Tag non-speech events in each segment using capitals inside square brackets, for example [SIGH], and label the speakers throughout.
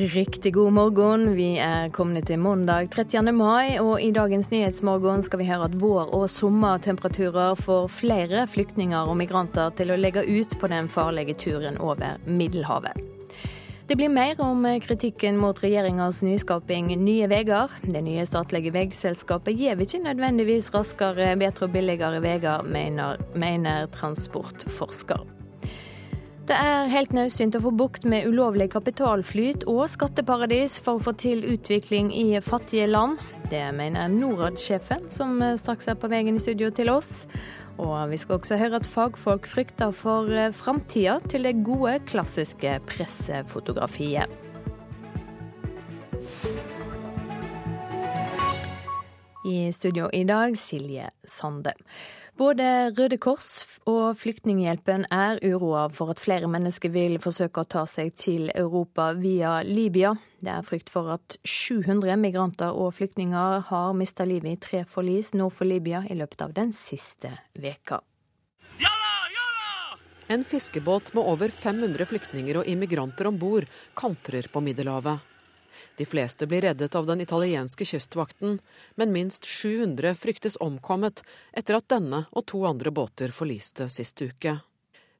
Speaker 1: Riktig god morgen. Vi er kommet til mandag 30. mai, og i dagens Nyhetsmorgen skal vi høre at vår- og sommertemperaturer får flere flyktninger og migranter til å legge ut på den farlige turen over Middelhavet. Det blir mer om kritikken mot regjeringas nyskaping Nye Veier. Det nye statlige veiselskapet gir ikke nødvendigvis raskere, bedre og billigere veier, mener, mener transportforsker. Det er helt nødsynt å få bukt med ulovlig kapitalflyt og skatteparadis for å få til utvikling i fattige land. Det mener Norad-sjefen, som straks er på veien i studio til oss. Og vi skal også høre at fagfolk frykter for framtida til det gode, klassiske pressefotografiet. I studio i dag, Silje Sande. Både Røde Kors og Flyktninghjelpen er uroa for at flere mennesker vil forsøke å ta seg til Europa via Libya. Det er frykt for at 700 migranter og flyktninger har mista livet i tre forlis nord for Libya i løpet av den siste veka.
Speaker 2: En fiskebåt med over 500 flyktninger og immigranter om bord kantrer på Middelhavet. De fleste blir reddet av den italienske kystvakten, men minst 700 fryktes omkommet etter at denne og to andre båter forliste sist uke.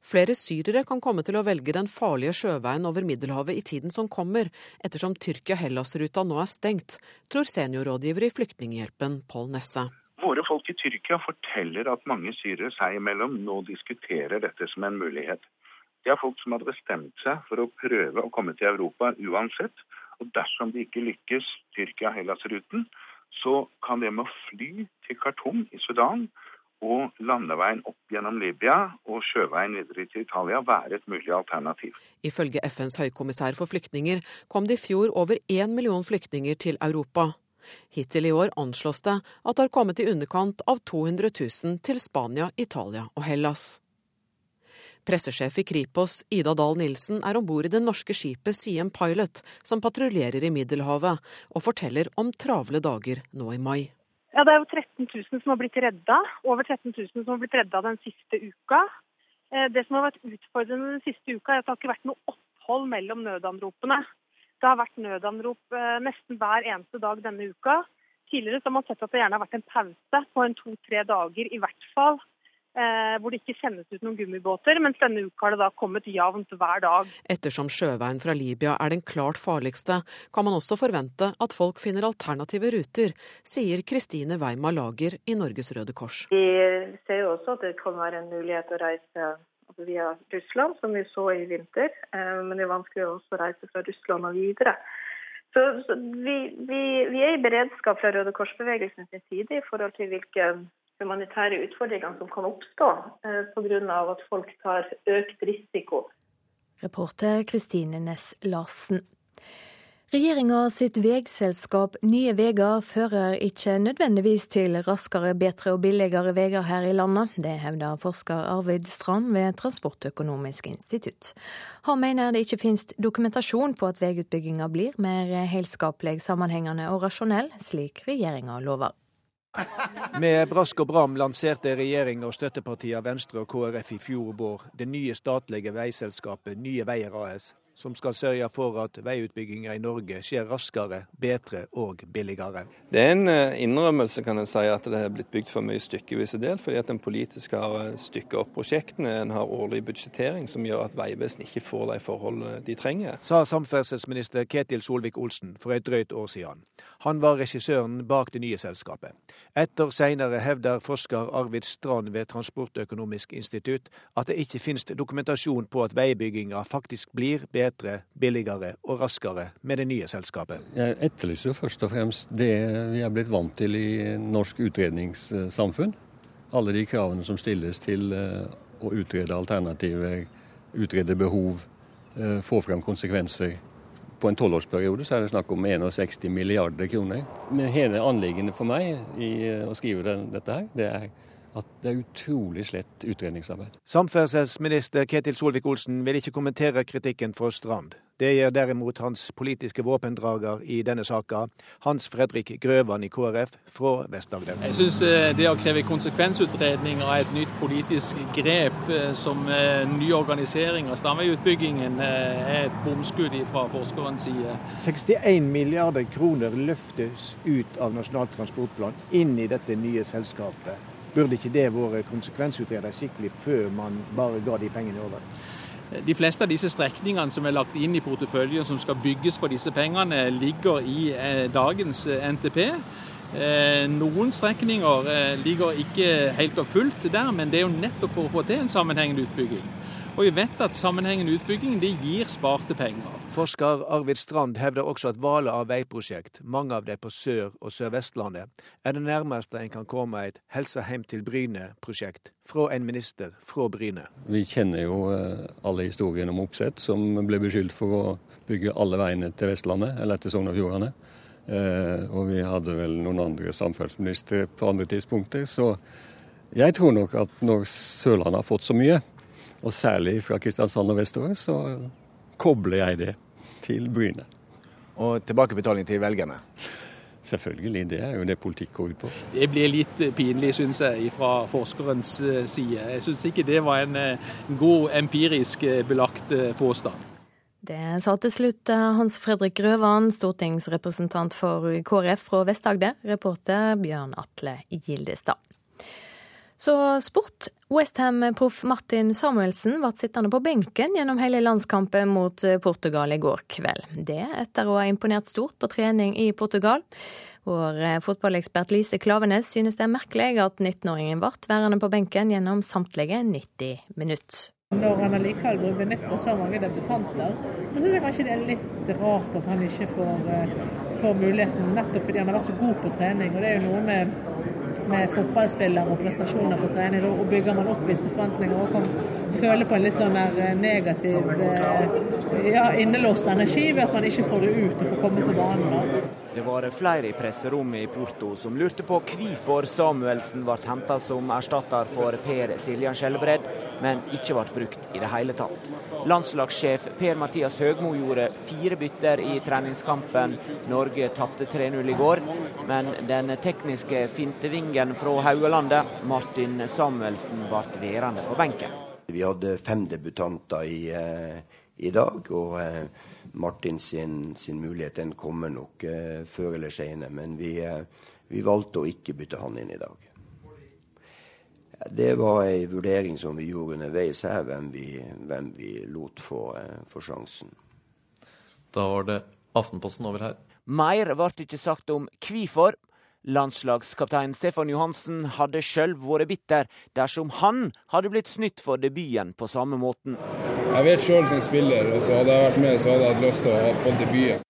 Speaker 2: Flere syrere kan komme til å velge den farlige sjøveien over Middelhavet i tiden som kommer, ettersom Tyrkia-Hellas-ruta nå er stengt, tror seniorrådgiver i Flyktninghjelpen Pål Nesse.
Speaker 3: Våre folk i Tyrkia forteller at mange syrere seg imellom nå diskuterer dette som en mulighet. Det er folk som hadde bestemt seg for å prøve å komme til Europa uansett, og dersom de ikke lykkes Tyrkia-Hellas-ruten, så kan det med å fly til Khartoum i Sudan og landeveien opp gjennom Libya og sjøveien videre til Italia være et mulig alternativ.
Speaker 2: Ifølge FNs høykommissær for flyktninger kom det i fjor over én million flyktninger til Europa. Hittil i år anslås det at det har kommet i underkant av 200 000 til Spania, Italia og Hellas. Pressesjef i Kripos, Ida Dahl Nilsen, er om bord i det norske skipet Siem Pilot, som patruljerer i Middelhavet, og forteller om travle dager nå i mai.
Speaker 4: Ja, Det er jo 13 000 som har blitt redda. Over 13 000 som har blitt redda den siste uka. Eh, det som har vært utfordrende den siste uka, er at det har ikke vært noe opphold mellom nødanropene. Det har vært nødanrop eh, nesten hver eneste dag denne uka. Tidligere har man sett at det gjerne har vært en pause på en to-tre dager i hvert fall hvor det ikke sendes ut noen gummibåter, mens denne uka har det da kommet jevnt hver dag.
Speaker 2: Ettersom sjøveien fra Libya er den klart farligste, kan man også forvente at folk finner alternative ruter, sier Kristine Weima Lager i Norges Røde Kors.
Speaker 5: Vi ser jo også at det kan være en mulighet å reise via Russland, som vi så i vinter. Eh, men det er vanskelig også å reise fra Russland og videre. Så, så vi, vi, vi, er i beredskap fra Røde Kors-bevegelsens side i forhold til hvilke humanitære utfordringene som kan oppstå eh, pga. at folk tar økt risiko.
Speaker 1: Reporter Kristine Næss Larsen. Regjeringa sitt veiselskap Nye Veier fører ikke nødvendigvis til raskere, bedre og billigere veier her i landet. Det hevder forsker Arvid Strand ved Transportøkonomisk institutt. Han mener det ikke finnes dokumentasjon på at veiutbygginga blir mer helskapelig, sammenhengende og rasjonell, slik regjeringa lover.
Speaker 6: Med brask og bram lanserte regjering og støttepartiene Venstre og KrF i fjor vår det nye statlige veiselskapet Nye Veier AS som skal sørge for at veiutbygginga i Norge skjer raskere, bedre og billigere.
Speaker 7: Det er en eh, innrømmelse kan en si, at det har blitt bygd for mye stykkevis og delt, fordi at en politisk har eh, stykket opp prosjektene. En har årlig budsjettering som gjør at Vegvesenet ikke får de forholdene de trenger.
Speaker 6: Sa samferdselsminister Ketil Solvik-Olsen for et drøyt år siden. Han var regissøren bak det nye selskapet. Etter år senere hevder forsker Arvid Strand ved Transportøkonomisk institutt at det ikke finnes dokumentasjon på at veibygginga faktisk blir bedre billigere og raskere med det nye selskapet.
Speaker 8: Jeg etterlyser først og fremst det vi er blitt vant til i norsk utredningssamfunn. Alle de kravene som stilles til eh, å utrede alternativer, utrede behov, eh, få frem konsekvenser. På en tolvårsperiode så er det snakk om 61 milliarder kroner. Men hele anliggende for meg i eh, å skrive dette her, det er at det er utrolig slett utredningsarbeid.
Speaker 9: Samferdselsminister Ketil Solvik-Olsen vil ikke kommentere kritikken fra Strand. Det gjør derimot hans politiske våpendrager i denne saka, Hans Fredrik Grøvan i KrF fra Vest-Agder.
Speaker 10: Jeg syns eh, det å kreve konsekvensutredninger av et nytt politisk grep eh, som eh, ny organisering av stamveiutbyggingen er et bomskudd fra forskerens side.
Speaker 9: 61 milliarder kroner løftes ut av Nasjonal transportplan inn i dette nye selskapet. Burde ikke det vært konsekvensutredet skikkelig før man bare ga de pengene over?
Speaker 10: De fleste av disse strekningene som er lagt inn i porteføljen som skal bygges for disse pengene, ligger i eh, dagens eh, NTP. Eh, noen strekninger ligger ikke helt og fullt der, men det er jo nettopp for å få til en sammenhengende utbygging. Og vi vet at sammenhengende utbygging det gir sparte penger.
Speaker 9: Forsker Arvid Strand hevder også at valet av veiprosjekt, mange av dem på Sør- og Sør-Vestlandet, er det nærmeste en kan komme et Helsa heim til Bryne-prosjekt fra en minister fra Bryne.
Speaker 8: Vi kjenner jo eh, alle historiene om Opseth, som ble beskyldt for å bygge alle veiene til Vestlandet, eller til Sogn og Fjordane. Eh, og vi hadde vel noen andre samferdselsministre på andre tidspunkter. Så jeg tror nok at når Sørlandet har fått så mye, og særlig fra Kristiansand og vestover, så kobler jeg det til Bryne.
Speaker 9: Og tilbakebetaling til velgerne?
Speaker 8: Selvfølgelig, det er jo det politikk går ut på.
Speaker 10: Det blir litt pinlig, syns jeg, fra forskerens eh, side. Jeg syns ikke det var en eh, god empirisk eh, belagt påstand.
Speaker 1: Det sa til slutt Hans Fredrik Grøvan, stortingsrepresentant for KrF fra Vest-Agder, reporter Bjørn Atle Gildestad. Så sport. Westham-proff Martin Samuelsen ble sittende på benken gjennom hele landskampen mot eh, Portugal i går kveld. Det etter å ha imponert stort på trening i Portugal. Vår eh, fotballekspert Lise Klavenes synes det er merkelig at 19-åringen ble værende på benken gjennom samtlige 90 minutter.
Speaker 11: Når han allikevel benytter så mange debutanter, så syns jeg kanskje det er litt rart at han ikke får, eh, får muligheten, nettopp fordi han har vært så god på trening. Og det er jo noe med med fotballspillere og prestasjoner på trening. Og bygger man opp visse forventninger og kan føle på en litt sånn eh, negativ eh, ja, innelåst energi ved at man ikke får det ut og får komme til banen.
Speaker 12: Det var flere i presserommet i Porto som lurte på hvorfor Samuelsen ble henta som erstatter for Per Siljan Skjelbred, men ikke ble brukt i det hele tatt. Landslagssjef Per-Mathias Høgmo gjorde fire bytter i treningskampen. Norge tapte 3-0 i går, men den tekniske fintevingen fra Haugalandet, Martin Samuelsen, ble værende på benken.
Speaker 13: Vi hadde fem debutanter i, eh, i dag. og eh, Martin sin, sin mulighet den kommer nok eh, før eller senere. Men vi, eh, vi, valgte å ikke bytte han inn i dag. Det var ei vurdering som vi gjorde underveis her, hvem vi, hvem vi lot få, eh, få sjansen.
Speaker 14: Da var det Aftenposten over her.
Speaker 12: Mer ble ikke sagt om hvorfor. Landslagskaptein Stefan Johansen hadde sjøl vært bitter dersom han hadde blitt snytt for debuten på samme måten.
Speaker 15: Jeg vet sjøl som spiller, så hadde jeg vært med, så hadde jeg hatt lyst til å få debuten.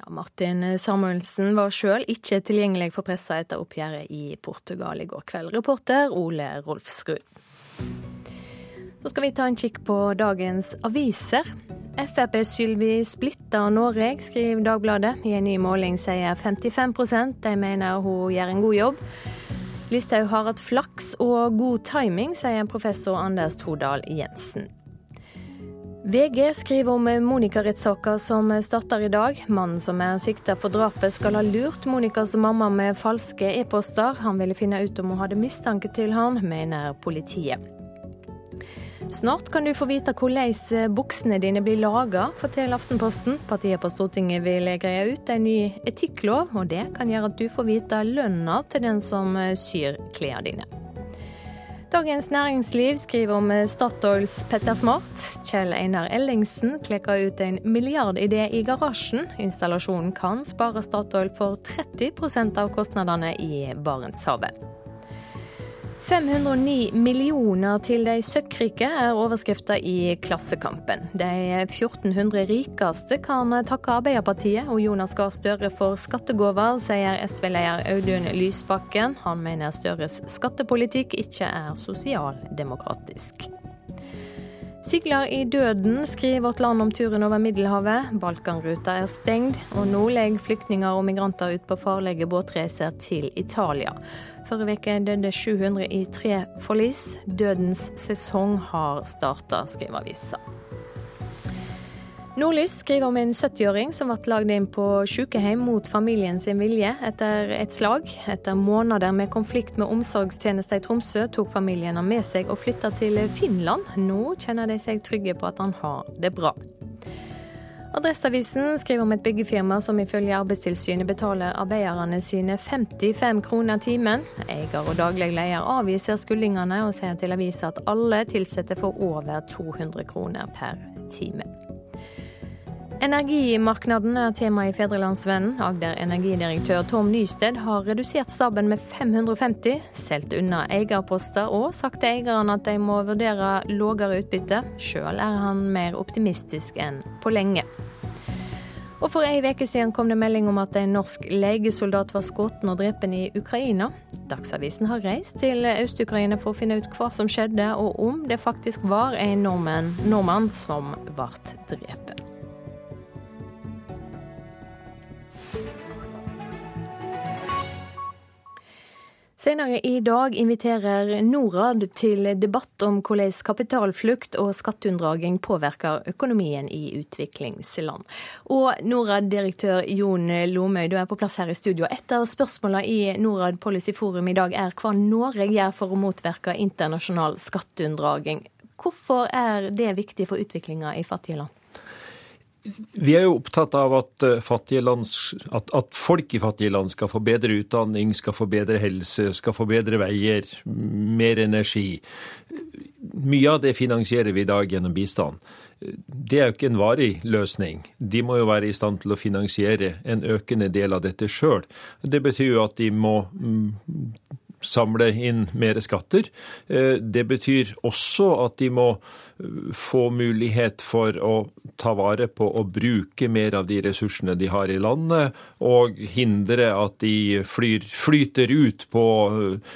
Speaker 1: Ja, Martin Samuelsen var sjøl ikke tilgjengelig for pressa etter oppgjøret i Portugal i går kveld. Reporter Ole Rolfsrud. Så skal vi ta en kikk på dagens aviser. Frp-Sylvi splitter Norge, skriver Dagbladet. I en ny måling sier 55% de mener hun gjør en god jobb. Listhaug har hatt flaks og god timing, sier professor Anders Todal Jensen. VG skriver om Monica-rettssaka som starter i dag. Mannen som er sikta for drapet, skal ha lurt Monicas mamma med falske e-poster. Han ville finne ut om hun hadde mistanke til han, mener politiet. Snart kan du få vite hvordan eh, buksene dine blir laga, forteller Aftenposten. Partiet på Stortinget vil greie ut en ny etikklov, og det kan gjøre at du får vite lønna til den som eh, syr klærne dine. Dagens Næringsliv skriver om eh, Statoils Petter Smart. Kjell Einar Ellingsen klekker ut en milliardidé i garasjen. Installasjonen kan spare Statoil for 30% av kostnadene i Barentshavet. 509 millioner til de søkkrike er overskrifta i Klassekampen. De 1400 rikeste kan takke Arbeiderpartiet og Jonas Gahr Støre for skattegaver, sier SV-leder Audun Lysbakken. Han mener Støres skattepolitikk ikke er sosialdemokratisk. Sigler i døden, skriver Vårt Land om turen over Middelhavet. Balkanruta er stengt, og nå legger flyktninger og migranter ut på farlige båtreiser til Italia. Forrige uke døde 700 i tre forlis. Dødens sesong har starta, skriver avisa. Nordlys skriver om en 70-åring som ble lagd inn på sykehjem mot familien sin vilje etter et slag. Etter måneder med konflikt med omsorgstjenester i Tromsø, tok familien han med seg og flytta til Finland. Nå kjenner de seg trygge på at han har det bra. Adresseavisen skriver om et byggefirma som ifølge Arbeidstilsynet betaler arbeiderne sine 55 kroner timen. Eier og daglig leder avviser skuldingene og sier til avisa at alle ansatte får over 200 kroner per time. Energimarkedet er tema i Fedrelandsvennen. Agder energidirektør Tom Nysted har redusert staben med 550, solgt unna eierposter og sagt til eierne at de må vurdere lavere utbytte. Sjøl er han mer optimistisk enn på lenge. Og For ei uke siden kom det melding om at en norsk legesoldat var skutt og drept i Ukraina. Dagsavisen har reist til Øst-Ukraina for å finne ut hva som skjedde, og om det faktisk var en nordmann, nordmann som ble drept. Senere i dag inviterer Norad til debatt om hvordan kapitalflukt og skatteunndraging påvirker økonomien i utviklingsland. Og Norad-direktør Jon Lomøy, du er på plass her i studio. Et av spørsmålene i Norad Policy Forum i dag er hva Norge gjør for å motvirke internasjonal skatteunndraging. Hvorfor er det viktig for utviklinga i fattige land?
Speaker 16: Vi er jo opptatt av at, eh, land, at, at, folk i fattige land skal få bedre utdanning, skal få bedre helse, skal få bedre veier, mer energi. Mye av det finansierer vi i dag gjennom bistand. Det er jo ikke en varig løsning. De må jo være i stand til å finansiere en økende del av dette sjøl. Det betyr jo at de må mm, samle inn mer skatter. Eh, det betyr også at de må få mulighet for å ta vare på og bruke mer av de ressursene de har i landet, og hindre at de flyr, flyter ut på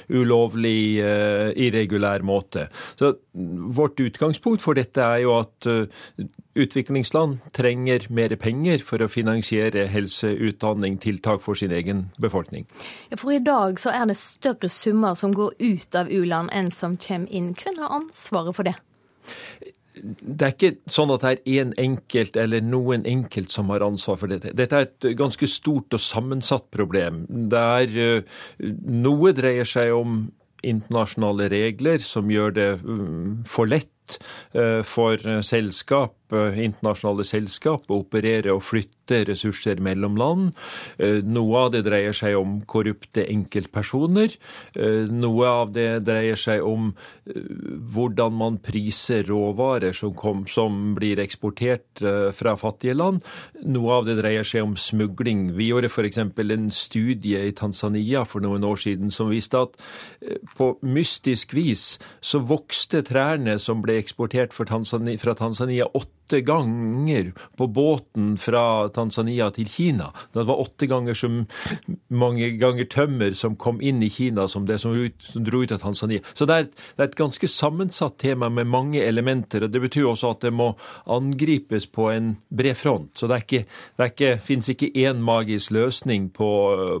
Speaker 16: ulovlig, uh, irregulær måte. Så Vårt utgangspunkt for dette er jo at uh, utviklingsland trenger mer penger for å finansiere helse, utdanning, tiltak for sin egen befolkning.
Speaker 1: For i dag så er det større summer som går ut av u-land enn som kommer inn. Hvem har ansvaret for det?
Speaker 16: Det er ikke sånn at det er én enkelt eller noen enkelt som har ansvar for dette. Dette er et ganske stort og sammensatt problem. Der eh, noe dreier seg om internasjonale regler som gjør det mm, for lett eh, for selskap Eh, internasjonale selskap å operere og flytte ressurser mellom land. Eh, noe av det dreier seg om korrupte enkeltpersoner. Eh, noe av det dreier seg om hvordan man priser råvarer som, kom, som blir eksportert fra fattige land. Noe av det dreier seg om smugling. Vi gjorde f.eks. en studie i Tanzania for noen år siden som viste at på mystisk vis så vokste trærne som ble eksportert Tanzania, fra Tanzania åtte ganger på båten fra Tanzania til Kina. Det var åtte ganger så mange ganger tømmer som kom inn i Kina som det som, ut, som dro ut av Tanzania. Så det er, et, det er, et, ganske sammensatt tema med mange elementer. og Det betyr også at det må angripes på en bred front. Så det, det ikke, finnes ikke én magisk løsning på,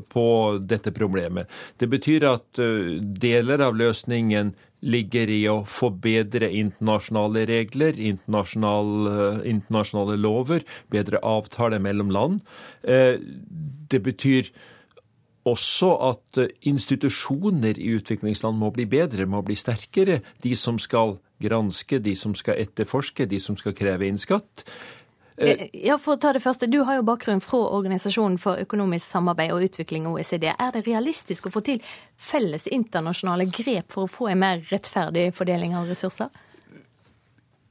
Speaker 16: på dette problemet. Det betyr at uh, deler av løsningen ligger i å forbedre internasjonale regler, internasjonale, eh, internasjonale lover, bedre avtaler mellom land. Eh, det betyr også at eh, institusjoner i utviklingsland må bli bedre, må bli sterkere. De som skal granske, de som skal etterforske, de som skal kreve inn skatt.
Speaker 1: Eh, eh, ja, for å ta det første. Du har jo bakgrunn fra Organisasjonen for økonomisk samarbeid og utvikling, OECD. Er det realistisk å få til felles internasjonale grep for å få en mer rettferdig fordeling av ressurser?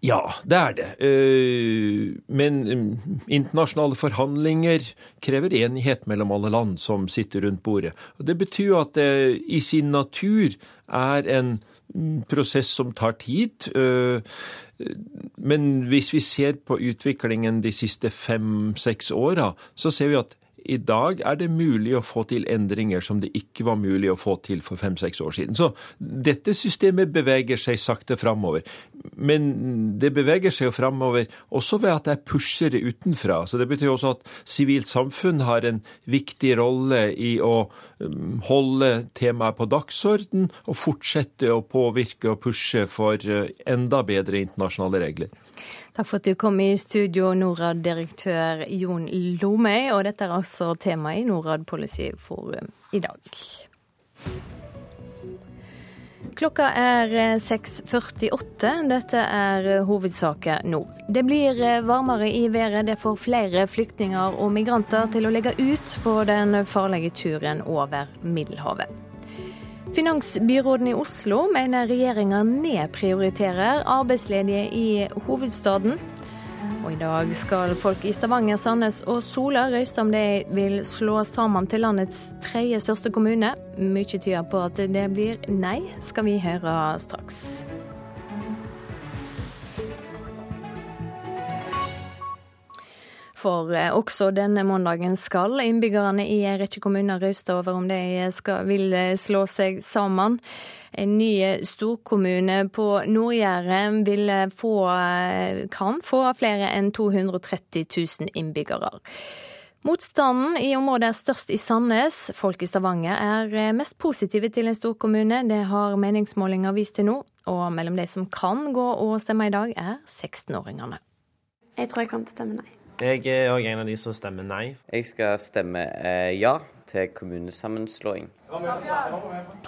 Speaker 16: Ja, det er det. Eh, men mm, internasjonale forhandlinger krever enighet mellom alle land som sitter rundt bordet. Og Det betyr at det i sin natur er en mm, prosess som tar tid. Men hvis vi ser på utviklingen de siste fem-seks åra, så ser vi at i dag er det mulig å få til endringer som det ikke var mulig å få til for fem-seks år siden. Så dette systemet beveger seg sakte framover. Men det beveger seg jo framover også ved at det er pushere utenfra. Så det betyr også at sivilt samfunn har en viktig rolle i å um, holde temaet på dagsorden og fortsette å påvirke og pushe for uh, enda bedre internasjonale regler.
Speaker 1: Takk for at du kom i studio, Norad-direktør Jon Lomøy. Og dette er altså temaet i Norad Policy Forum i dag. Klokka er 6.48. Eh, Dette er eh, hovedsaker nå. Det blir eh, varmere i været. Det får flere flyktninger og migranter til å legge ut på den farlige turen over Middelhavet. Finansbyråden i Oslo mener regjeringa nedprioriterer arbeidsledige i hovedstaden. Og i dag skal folk i Stavanger, Sandnes og Sola røyste om de vil slå sammen til landets tredje største kommune. Mye tyder på at det blir nei, skal vi høre straks. For eh, også denne mandagen skal innbyggerne i en rekke kommuner røyste over om de skal, vil eh, slå seg sammen. En ny storkommune på Nord-Jæren eh, kan få flere enn 230 000 innbyggere. Motstanden i området er størst i Sandnes. Folk i Stavanger er mest positive til en storkommune. Det har meningsmålinger vist til nå. Og mellom de som kan gå og stemme i dag, er 16-åringene.
Speaker 17: Jeg tror jeg kan stemme nei.
Speaker 18: Jeg er òg en av de som stemmer nei.
Speaker 19: Jeg skal stemme eh, ja til kommunesammenslåing.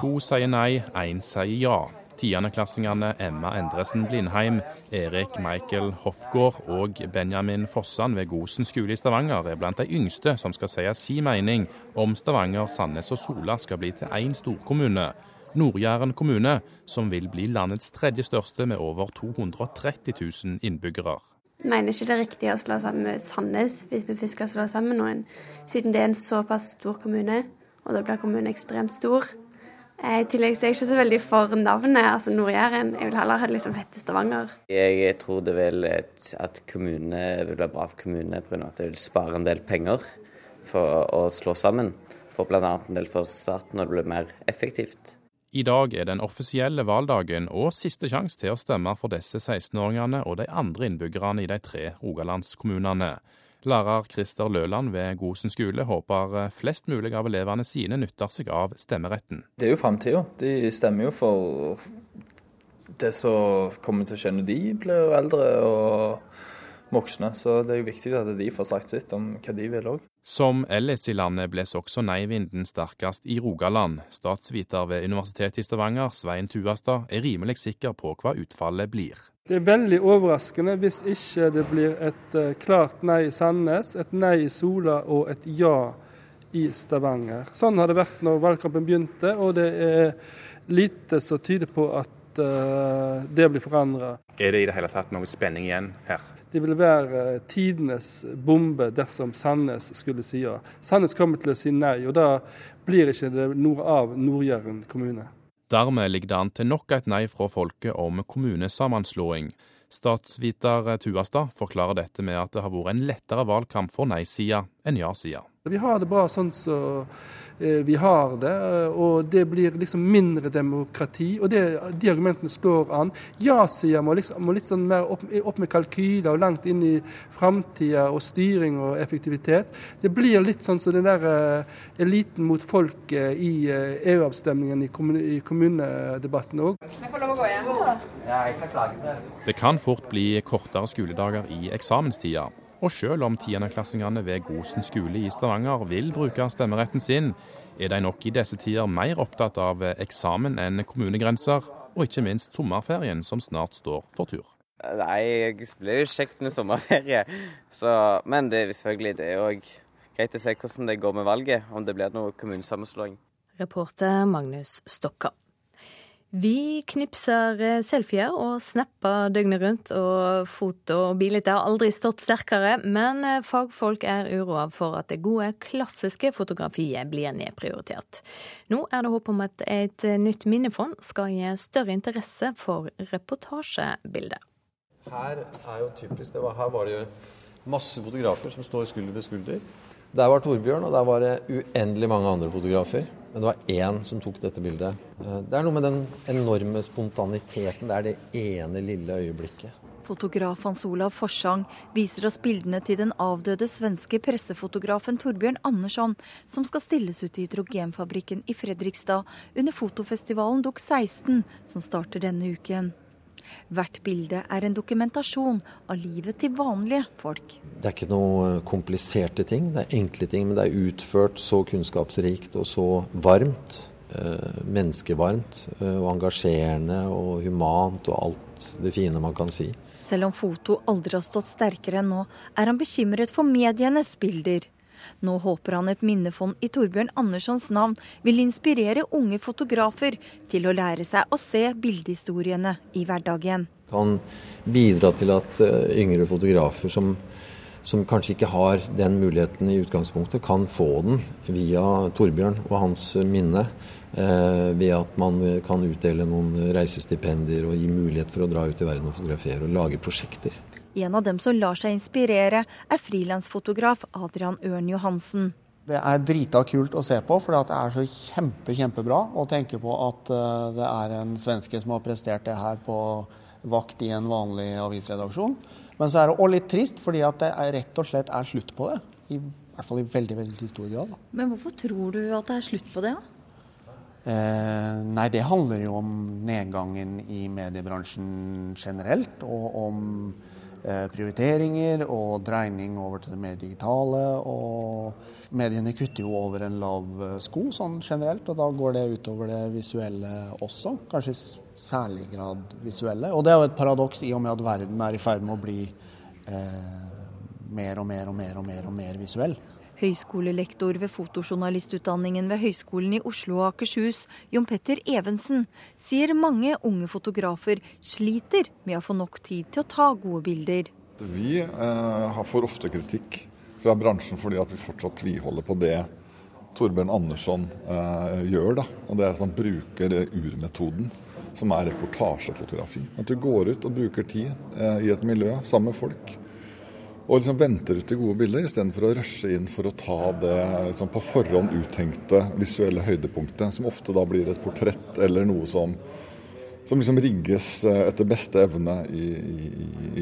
Speaker 20: To sier nei, én sier ja. Tiendeklassingene Emma Endresen Blindheim, Erik Michael Hofgård og Benjamin Fossan ved Gosen skole i Stavanger er blant de yngste som skal si sin mening om Stavanger, Sandnes og Sola skal bli til én storkommune. Nord-Jæren kommune, som vil bli landets tredje største med over 230 000 innbyggere.
Speaker 17: Mener ikke det er riktig å slå sammen med Sandnes hvis vi først skal slå sammen noen, siden det er en såpass stor kommune, og da blir kommunen ekstremt stor. I tillegg så er jeg ikke så veldig for navnet, altså Nord-Jæren. Jeg vil heller liksom hete Stavanger.
Speaker 19: Jeg tror det vil at kommunene vil være bra for kommunene pga. at det vil spare en del penger for å slå sammen. For bl.a. en del for staten når det blir mer effektivt.
Speaker 20: I dag er den offisielle valgdagen og siste sjanse til å stemme for disse 16-åringene og de andre innbyggerne i de tre rogalandskommunene. Lærer Christer Løland ved Gosen skole håper flest mulig av elevene sine nytter seg av stemmeretten.
Speaker 21: Det er jo framtida. De stemmer jo for det som kommer til å skje når de blir eldre og voksne. Så det er jo viktig at de får sagt sitt om hva de vil òg.
Speaker 20: Som ellers i landet bles også nei-vinden sterkest i Rogaland. Statsviter ved Universitetet i Stavanger, Svein Tuastad, er rimelig sikker på hva utfallet blir.
Speaker 22: Det er veldig overraskende hvis ikke det blir et uh, klart nei i Sandnes, et nei i Sola og et ja i Stavanger. Sånn har det vært når valgkampen begynte, og det er lite som tyder på at uh, det blir forandra.
Speaker 20: Er det i det hele tatt noe spenning igjen her?
Speaker 22: Det ville være tidenes bombe dersom Sandnes skulle si ja. Sandnes kommer til å si nei, og da blir ikke det noe av Nord-Jæren kommune.
Speaker 20: Dermed ligger det an til nok et nei fra folket om kommunesammenslåing. Statsviter Tuastad forklarer dette med at det har vært en lettere valgkamp for nei-sida enn ja-sida.
Speaker 22: Vi har det bra sånn som så vi har det, og det blir liksom mindre demokrati. Og det, de argumentene slår an. Ja-sida må, liksom, må, litt sånn mer opp, opp, med kalkyler og langt inn i framtida og styring og effektivitet. Det blir litt sånn som den der uh, eliten mot folket i uh, EU-avstemningen i, kommune, i kommunedebatten òg.
Speaker 20: Det kan fort bli kortere skoledager i eksamenstida. Og selv om tiendeklassingene ved Gosen skole i Stavanger vil bruke stemmeretten sin, er de nok i disse tider mer opptatt av eksamen enn kommunegrenser, og ikke minst sommerferien som snart står for tur.
Speaker 19: Nei, det blir jo kjekt med sommerferie, Så, men det er selvfølgelig det er òg greit å se hvordan det går med valget, om det blir noe kommunesammenslåing.
Speaker 1: Reporter Magnus Stokka. Vi knipser eh, selfier og snapper døgnet rundt, og foto og bilder har aldri stått sterkere. Men eh, fagfolk er uroa for at det gode, klassiske fotografiet blir nedprioritert. Nå er det håp om at et nytt minnefond skal gi større interesse for reportasjebilder.
Speaker 14: Her er jo typisk, var, her var det jo masse fotografer som står skulder ved skulder. Der var Torbjørn, og der var det uendelig mange andre fotografer. Men det var én som tok dette bildet. Eh, det er noe med den enorme spontaniteten. Det er det ene lille øyeblikket.
Speaker 23: Fotograf Hans Olav Forsang viser oss bildene til den avdøde svenske pressefotografen Torbjørn Andersson, som skal stilles ut i hydrogenfabrikken i Fredrikstad under fotofestivalen Dok 16, som starter denne uken. Hvert bilde er en dokumentasjon av livet til vanlige folk.
Speaker 14: Det er ikke noe kompliserte ting, det er enkle ting, men det er utført så kunnskapsrikt og så varmt. Eh, menneskevarmt eh, og engasjerende og humant og alt det fine man kan si.
Speaker 23: Selv om foto aldri har stått sterkere enn nå, er han bekymret for medienes bilder. Nå håper han et minnefond i Torbjørn Anderssons navn vil inspirere unge fotografer til å lære seg å se bildehistoriene i hverdagen.
Speaker 14: Kan bidra til at eh, yngre fotografer som, som kanskje ikke har den muligheten i utgangspunktet, kan få den via Torbjørn og hans minne. Eh, ved at man kan utdele noen reisestipendier og gi mulighet for å dra ut i verden og fotografere og lage prosjekter.
Speaker 23: En av dem som lar seg inspirere, er frilansfotograf Adrian Ørn Johansen.
Speaker 24: Det er drita kult å se på, for det er så kjempe, kjempebra å tenke på at eh, det er en svenske som har prestert det her på vakt i en vanlig avisredaksjon. Men så er det òg litt trist, fordi at det rett og slett er slutt på det. I hvert fall i veldig veldig stor grad.
Speaker 23: Men hvorfor tror du at det er slutt på det?
Speaker 24: Eh, nei, det handler jo om nedgangen i mediebransjen generelt, og om Eh, prioriteringer og dreining over til det mer digitale. Og mediene kutter jo over en lav eh, sko sånn generelt, og da går det utover det visuelle også. Kanskje i særlig grad visuelle. Og det er jo et paradoks i og med at verden er i ferd med å bli eh, mer og mer og mer og mer og mer visuell.
Speaker 23: Høyskolelektor ved fotojournalistutdanningen ved Høgskolen i Oslo og Akershus, Jon Petter Evensen, sier mange unge fotografer sliter med å få nok tid til å ta gode bilder.
Speaker 25: Vi eh, får ofte kritikk fra bransjen fordi at vi fortsatt tviholder på det Torbjørn Andersson eh, gjør. Da. Og det er at han bruker urmetoden, som er reportasjefotografi. At du går ut og bruker tid eh, i et miljø sammen med folk og liksom venter ut det gode bildet, istedenfor å rushe inn for å ta det liksom, på forhånd uttenkte visuelle høydepunktet, som ofte da blir et portrett eller noe som, som liksom rigges eh, etter beste evne i, i,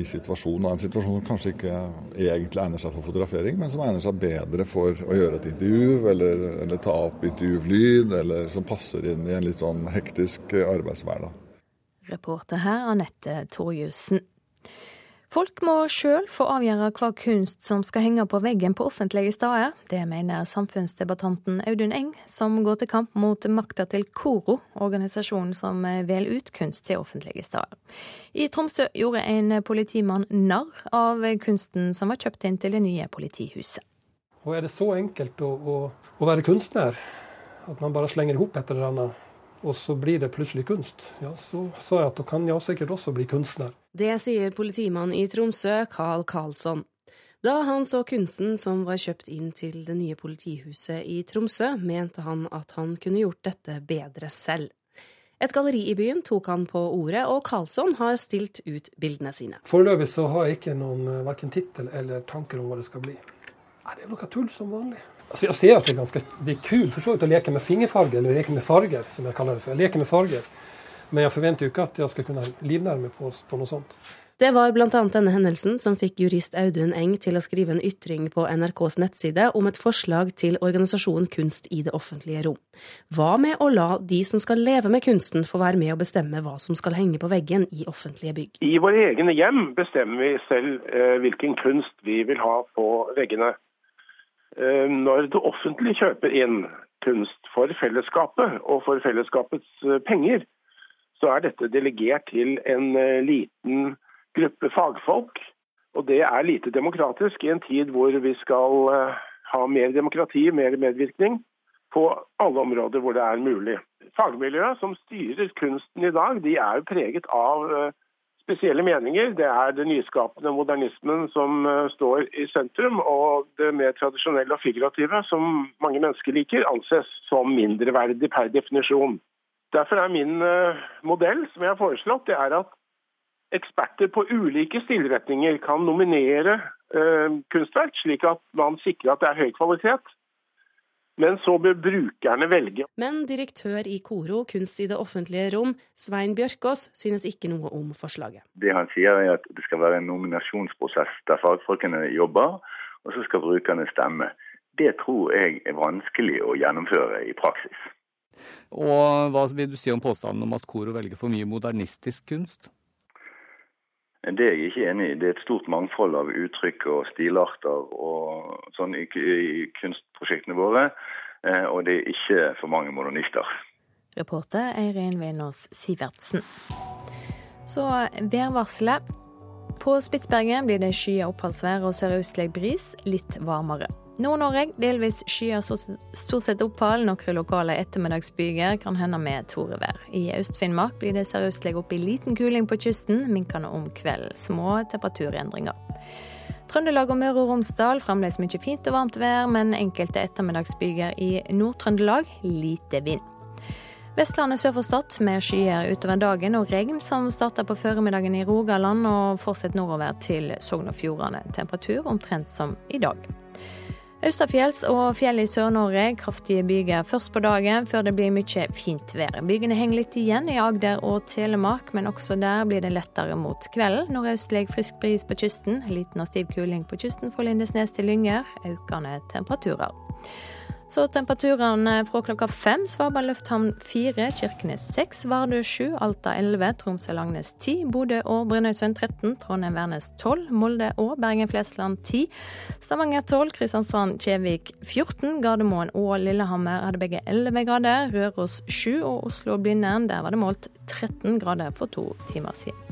Speaker 25: i situasjonen. En situasjon som kanskje ikke egentlig egner seg for fotografering, men som egner seg bedre for å gjøre et intervju, eller, eller ta opp intervjulyd, eller som passer inn i en litt sånn hektisk arbeidshverdag.
Speaker 1: Reporter her Anette Torjussen. Folk må sjøl få avgjøre hva kunst som skal henge på veggen på offentlige steder. Det mener samfunnsdebattanten Audun Eng, som går til kamp mot makta til KORO, organisasjonen som velger ut kunst til offentlige steder. I Tromsø gjorde en politimann narr av kunsten som var kjøpt inn til det nye politihuset.
Speaker 22: Og Er det så enkelt å, å, å være kunstner at man bare slenger i hop et eller annet? og så blir det plutselig kunst, ja, så sa jeg at da kan jeg sikkert også bli kunstner.
Speaker 26: Det sier politimann i Tromsø, Carl Karlsson. Da han så kunsten som var kjøpt inn til det nye politihuset i Tromsø, mente han at han kunne gjort dette bedre selv. Et galleri i byen tok han på ordet, og Karlsson har stilt ut bildene sine.
Speaker 22: Foreløpig så har jeg ikke noen eh, verken tittel eller tanker om hva det skal bli. Nei, det er noe tull som vanlig. Altså jeg ser at det er ganske det er kult for så vidt å leke med fingerfarger, eller leke med farger, som jeg kaller det for. Jeg leker med farger. Men jeg forventer jo ikke at jeg skal kunne livnærme på, på noe sånt.
Speaker 26: Det var bl.a. denne hendelsen som fikk jurist Audun Eng til å skrive en ytring på NRKs nettside om et forslag til organisasjonen Kunst i det offentlige rom. Hva med å la de som skal leve med kunsten, få være med å bestemme hva som skal henge på veggen i offentlige bygg?
Speaker 27: I våre egne hjem bestemmer vi selv eh, hvilken kunst vi vil ha på veggene. Eh, når det offentlige kjøper inn kunst for fellesskapet og for fellesskapets eh, penger, så er dette delegert til en eh, liten gruppe fagfolk. Og det er lite demokratisk i en tid hvor vi skal ha mer demokrati, mer medvirkning på alle områder hvor det er mulig. Fagmiljøet som styrer kunsten i dag, de er jo preget av spesielle meninger. Det er det nyskapende modernismen som eh, står i sentrum, og det mer tradisjonelle og figurative, som mange mennesker liker, anses som mindreverdig per definisjon. Derfor er min eh, modell, som jeg har foreslått, det er at eksperter på ulike stilretninger kan nominere kunstverk, slik at man sikrer at det er høy kvalitet. Men så bør brukerne velge.
Speaker 26: Men direktør i Koro, kunst i det offentlige rom, Svein Bjørkås, synes ikke noe om forslaget.
Speaker 28: Det han sier er at det skal være en nominasjonsprosess der fagfolkene jobber, og så skal brukerne stemme. Det tror jeg er vanskelig å gjennomføre i praksis.
Speaker 29: Og hva vil du si om påstanden om at Koro velger for mye modernistisk kunst?
Speaker 28: Det er jeg ikke enig i. Det er et stort mangfold av uttrykk og stilarter og sånn i, i kunstprosjektene våre. Eh, og det er ikke for mange modernister.
Speaker 1: Reporter Eirin Venås Sivertsen. Så værvarselet. På Spitsbergen blir det skyet oppholdsvær og sørøstlig bris, litt varmere. Nord-Norge delvis skyer, stort sett opphold. Noen lokale ettermiddagsbyger kan hende med torevær. I Øst-Finnmark blir det sørøstlig opp i liten kuling på kysten, minkende om kvelden. Små temperaturendringer. Trøndelag og Møre og Romsdal fremdeles mye fint og varmt vær, men enkelte ettermiddagsbyger i Nord-Trøndelag lite vind. Vestlandet sør for Stad med skyer utover dagen og regn som starter på formiddagen i Rogaland og fortsetter nordover til Sogn og Fjordane. Temperatur omtrent som i dag. Østafjells og fjell i Sør-Norge kraftige byger først på dagen, før det blir mye fint vær. Bygene henger litt igjen i Agder og Telemark, men også der blir det lettere mot kvelden. Nordøstlig frisk bris på kysten, liten og stiv kuling på kysten fra Lindesnes til Lynger. Økende temperaturer. Så temperaturene fra klokka fem. Svalbard lufthavn fire, Kirkenes seks, Vardø sju, Alta elleve, Tromsø-Langnes ti, Bodø og Brønnøysund 13, Trondheim-Værnes tolv, Molde og Bergen-Flesland ti, Stavanger tolv, Kristiansand-Kjevik 14, Gardermoen og Lillehammer hadde begge 11 grader, Røros sju og Oslo-Blindern, der var det målt 13 grader for to timer siden.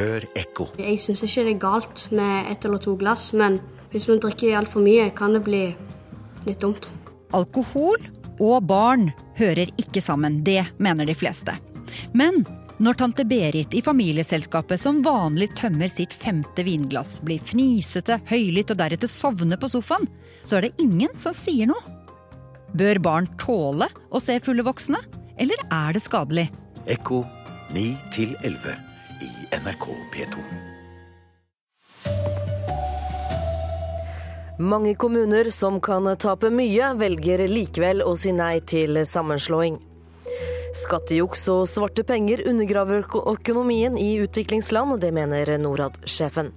Speaker 30: Hør ekko.
Speaker 31: Jeg syns ikke det er galt med ett eller to glass, men hvis man drikker altfor mye, kan det bli litt dumt.
Speaker 32: Alkohol og barn hører ikke sammen, det mener de fleste. Men når tante Berit i familieselskapet som vanlig tømmer sitt femte vinglass, blir fnisete, høylytt og deretter sovner på sofaen, så er det ingen som sier noe. Bør barn tåle å se fulle voksne, eller er det skadelig?
Speaker 30: Ekko 9 11 i NRK P2.
Speaker 33: Mange kommuner som kan tape mye, velger likevel å si nei til sammenslåing. Skattejuks og svarte penger undergraver økonomien i utviklingsland, det mener Norad-sjefen.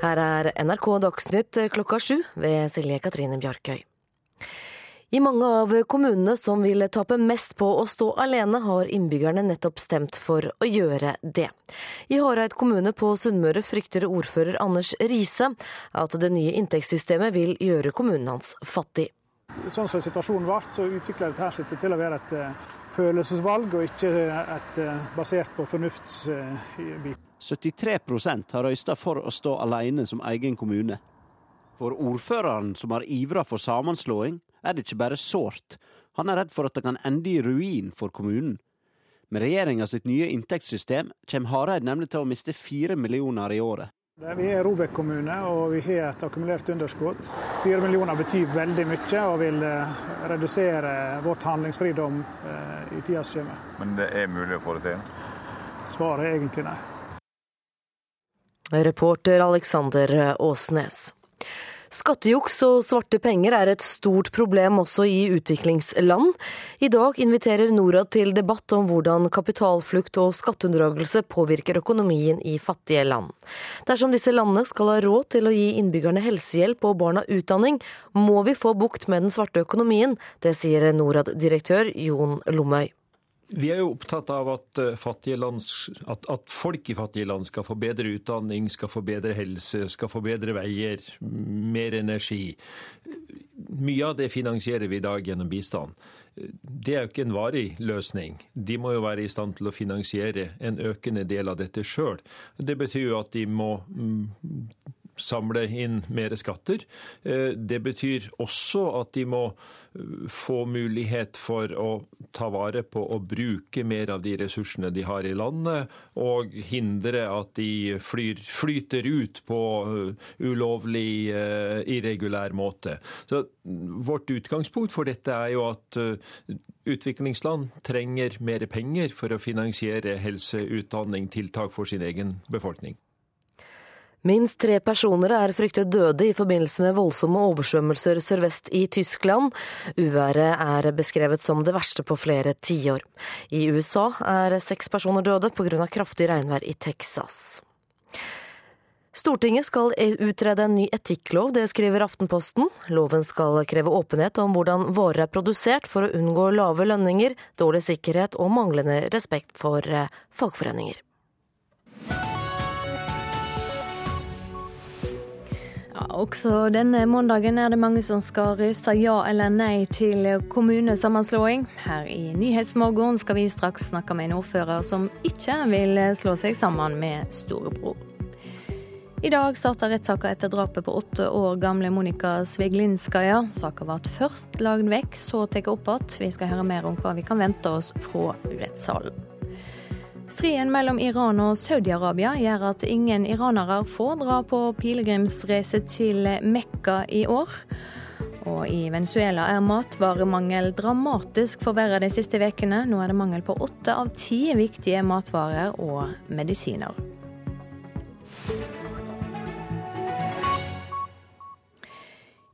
Speaker 33: Her er NRK Dagsnytt klokka sju ved Silje Katrine Bjarkøy. I mange av kommunene som vil tape mest på å stå alene, har innbyggerne nettopp stemt for å gjøre det. I Hareid kommune på Sunnmøre frykter ordfører Anders Riise at det nye inntektssystemet vil gjøre kommunen hans fattig.
Speaker 34: Sånn som situasjonen ble, så utvikla dette seg til å være et eh, følelsesvalg, og ikke et eh, basert på fornuftsbit.
Speaker 6: 73% har røysta for å stå alene som egen kommune. For ordføreren som har ivra for sammenslåing, er det ikke bare sårt. Han er redd for at det kan ende i ruin for kommunen. Med regjeringa sitt nye inntektssystem kommer Hareid nemlig til å miste fire millioner i året.
Speaker 34: Vi er Robek kommune og vi har et akkumulert underskudd. Fire millioner betyr veldig mye og vil eh, redusere vårt handlingsfridom eh, i tida som kommer.
Speaker 35: Men det er mulig å få det til?
Speaker 34: Svaret er egentlig nei.
Speaker 33: Reporter Alexander Åsnes. Skattejuks og svarte penger er et stort problem også i utviklingsland. I dag inviterer Norad til debatt om hvordan kapitalflukt og skatteunndragelse påvirker økonomien i fattige land. Dersom disse landene skal ha råd til å gi innbyggerne helsehjelp og barna utdanning, må vi få bukt med den svarte økonomien. Det sier Norad-direktør Jon Lomøy.
Speaker 16: Vi er jo opptatt av at, eh, land, at, at, folk i fattige land skal få bedre utdanning, skal få bedre helse, skal få bedre veier, mer energi. Mye av det finansierer vi i dag gjennom bistand. Det er jo ikke en varig løsning. De må jo være i stand til å finansiere en økende del av dette sjøl. Det betyr jo at de må mm, samle inn mer skatter. Det betyr også at de må få mulighet for å ta vare på og bruke mer av de ressursene de har i landet, og hindre at de flyr, flyter ut på ulovlig, irregulær måte. Så Vårt utgangspunkt for dette er jo at utviklingsland trenger mer penger for å finansiere helse, utdanning, tiltak for sin egen befolkning.
Speaker 33: Minst tre personer er fryktet døde i forbindelse med voldsomme oversvømmelser sørvest i Tyskland. Uværet er beskrevet som det verste på flere tiår. I USA er seks personer døde pga. kraftig regnvær i Texas. Stortinget skal utrede en ny etikklov, det skriver Aftenposten. Loven skal kreve åpenhet om hvordan varer er produsert for å unngå lave lønninger, dårlig sikkerhet og manglende respekt for eh, fagforeninger.
Speaker 1: Ja, også denne mandagen er det mange som skal røste ja eller nei til kommunesammenslåing. Her i Nyhetsmorgen skal vi straks snakke med en ordfører som ikke vil slå seg sammen med storebror. I dag starter rettssaka etter drapet på åtte år gamle Monika Sveglinskaja. Saka ble først lagd vekk, så tatt opp igjen. Vi skal høre mer om hva vi kan vente oss fra rettssalen. Striden mellom Iran og Saudi-Arabia gjør at ingen iranere får dra på pilegrimsreise til Mekka i år. Og i Venezuela er matvaremangel dramatisk forverra de siste ukene. Nå er det mangel på åtte av ti viktige matvarer og medisiner.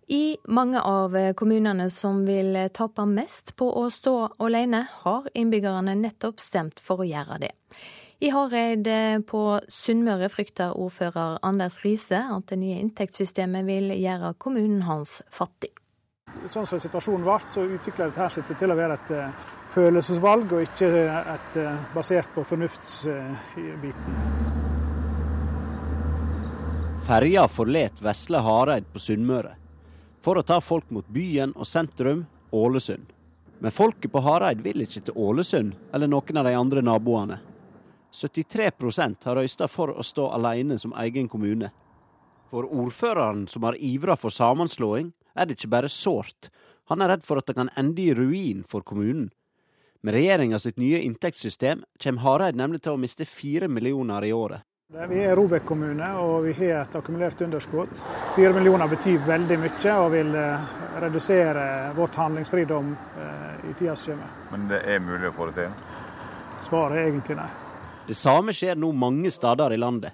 Speaker 1: I mange av kommunene som vil tape mest på å stå alene, har innbyggerne nettopp stemt for å gjøre det. I Hareid på Sunnmøre frykter ordfører Anders Riise at det nye inntektssystemet vil gjøre kommunen hans fattig.
Speaker 34: Sånn som situasjonen ble, så utvikla dette seg til å være et eh, følelsesvalg, og ikke et eh, basert på fornuftsbiten.
Speaker 6: Ferja forlet vesle Hareid på Sunnmøre for å ta folk mot byen og sentrum, Ålesund. Men folket på Hareid vil ikke til Ålesund eller noen av de andre naboene. 73% har røysta for å stå alene som egen kommune. For ordføreren som har ivra for sammenslåing, er det ikke bare sårt. Han er redd for at det kan ende i ruin for kommunen. Med regjeringa sitt nye inntektssystem kommer Hareid nemlig til å miste fire millioner i året.
Speaker 34: Vi er Robek kommune og vi har et akkumulert underskudd. Fire millioner betyr veldig mye og vil eh, redusere vårt handlingsfridom eh, i tida som kommer.
Speaker 36: Men det er mulig å få det til?
Speaker 34: Svaret er egentlig nei.
Speaker 6: Det samme skjer nå mange steder i landet.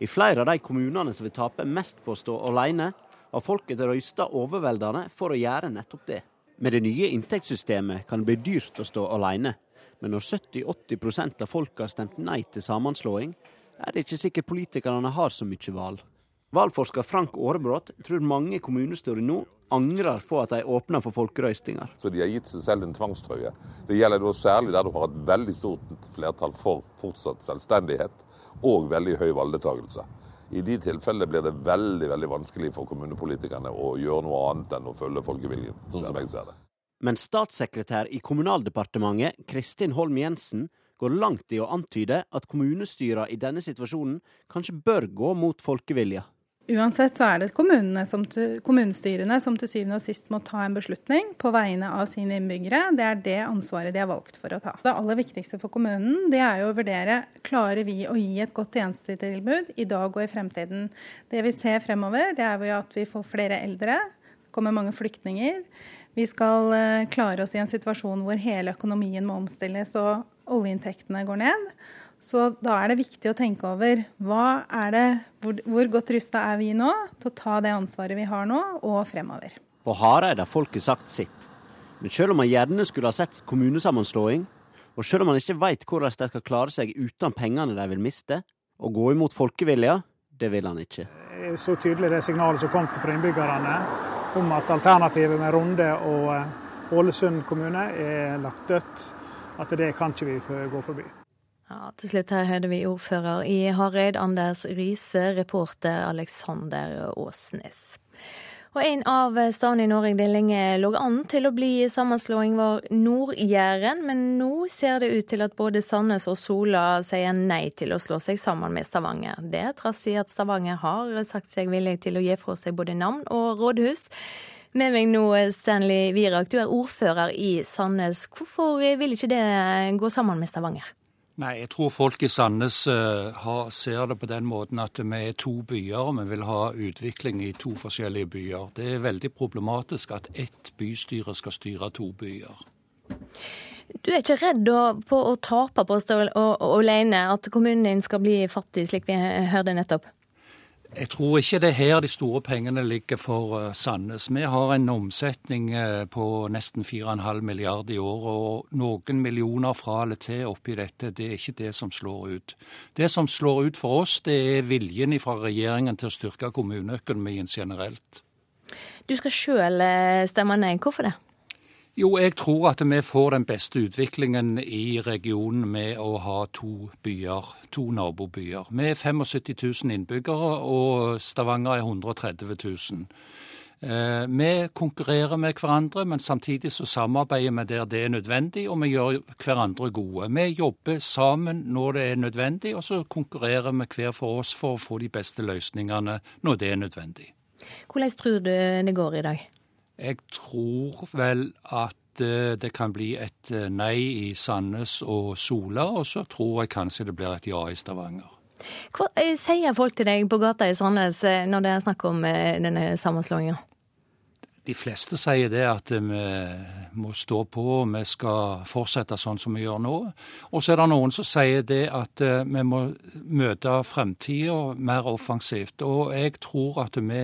Speaker 6: I flere av de kommunene som vil tape mest på å stå alene, har folket røysta overveldende for å gjøre nettopp det. Med det nye inntektssystemet kan det bli dyrt å stå alene. Men når 70-80% av folket har stemt nei til sammenslåing, er det ikke sikkert politikerne har så mye valg. Valgforsker Frank Aarebrot tror mange kommunestyrer nå angrer på at de åpner for folkerøystinger.
Speaker 37: Så de har gitt seg selv en tvangstrøye. Det gjelder da særlig der du har et veldig stort flertall for fortsatt selvstendighet og veldig høy valgdeltakelse. I de tilfellene blir det veldig veldig vanskelig for kommunepolitikerne å gjøre noe annet enn å følge folkeviljen, sånn som jeg ser det.
Speaker 6: Men statssekretær i Kommunaldepartementet Kristin Holm Jensen går langt i å antyde at kommunestyrene i denne situasjonen kanskje bør gå mot folkevilja.
Speaker 38: Uansett så er det som til, kommunestyrene som til syvende og sist må ta en beslutning på vegne av sine innbyggere. Det er det ansvaret de har valgt for å ta. Det aller viktigste for kommunen det er jo å vurdere klarer vi å gi et godt tjenestetilbud i dag og i fremtiden. Det vi ser fremover, det er jo at vi får flere eldre. Det kommer mange flyktninger. Vi skal eh, klare oss i en situasjon hvor hele økonomien må omstilles og oljeinntektene går ned. Så da er det viktig å tenke over hva er det, hvor, hvor godt rusta er vi nå til å ta det ansvaret vi har nå, og fremover.
Speaker 6: På Hareid har folket sagt sitt. Men selv om man gjerne skulle ha sett kommunesammenslåing, og selv om man ikke veit hvordan de skal klare seg uten pengene de vil miste, og gå imot folkevilja, det vil han ikke.
Speaker 34: Det er så tydelig det signalet som kom fra innbyggerne om at alternativet med Runde og eh, Ålesund kommune er lagt dødt, at det kan ikke vi gå forbi.
Speaker 1: Ja, til slutt her hørte vi ordfører i Hareid, Anders Riise, reporter Alexander Åsnes. Og En av stedene i Norge det lenge lå an til å bli sammenslåing, var Nord-Jæren. Men nå ser det ut til at både Sandnes og Sola sier nei til å slå seg sammen med Stavanger. Det trass i at Stavanger har sagt seg villig til å gi fra seg både navn og rådhus. Med meg nå, Stanley Virak, du er ordfører i Sandnes. Hvorfor vil ikke det gå sammen med Stavanger?
Speaker 39: Nei, jeg tror folk i Sandnes uh, har, ser det på den måten at vi er to byer, og vi vil ha utvikling i to forskjellige byer. Det er veldig problematisk at ett bystyre skal styre to byer.
Speaker 1: Du er ikke redd på å tape på å stå alene, at kommunen din skal bli fattig, slik vi hørte nettopp?
Speaker 39: Jeg tror ikke det er her de store pengene ligger for eh, Sandnes. Vi har en omsetning eh, på nesten 4,5 milliarder i år, og noen millioner fra eller til oppi dette, det er ikke det som slår ut. Det som slår ut for oss, det er viljen fra regjeringen til å styrke kommuneøkonomien generelt.
Speaker 1: Du skal sjøl eh, stemme nei. Hvorfor det?
Speaker 39: Jo, jeg tror at vi får den beste utviklingen i regionen med å ha to byer, to nabobyer. Vi er 75 000 innbyggere, og Stavanger er 130 000. Eh, vi konkurrerer med hverandre, men samtidig så samarbeider vi der det er nødvendig, og vi gjør hverandre gode. Vi jobber sammen når det er nødvendig, og så konkurrerer vi hver for oss for å få de beste løsningene når det er nødvendig.
Speaker 1: Hvordan tror du det går i dag?
Speaker 39: Jeg tror vel at eh, det kan bli et eh, nei i Sandnes og Sola, og så tror jeg kanskje det blir et ja i Stavanger.
Speaker 1: Hva eh, sier folk til deg på gata i Sandnes når det er snakk om denne sammenslåinga?
Speaker 39: De fleste sier det at vi må stå på, vi skal fortsette sånn som vi gjør nå. Og så er det noen som sier det at vi må møte fremtida mer offensivt. Og jeg tror at vi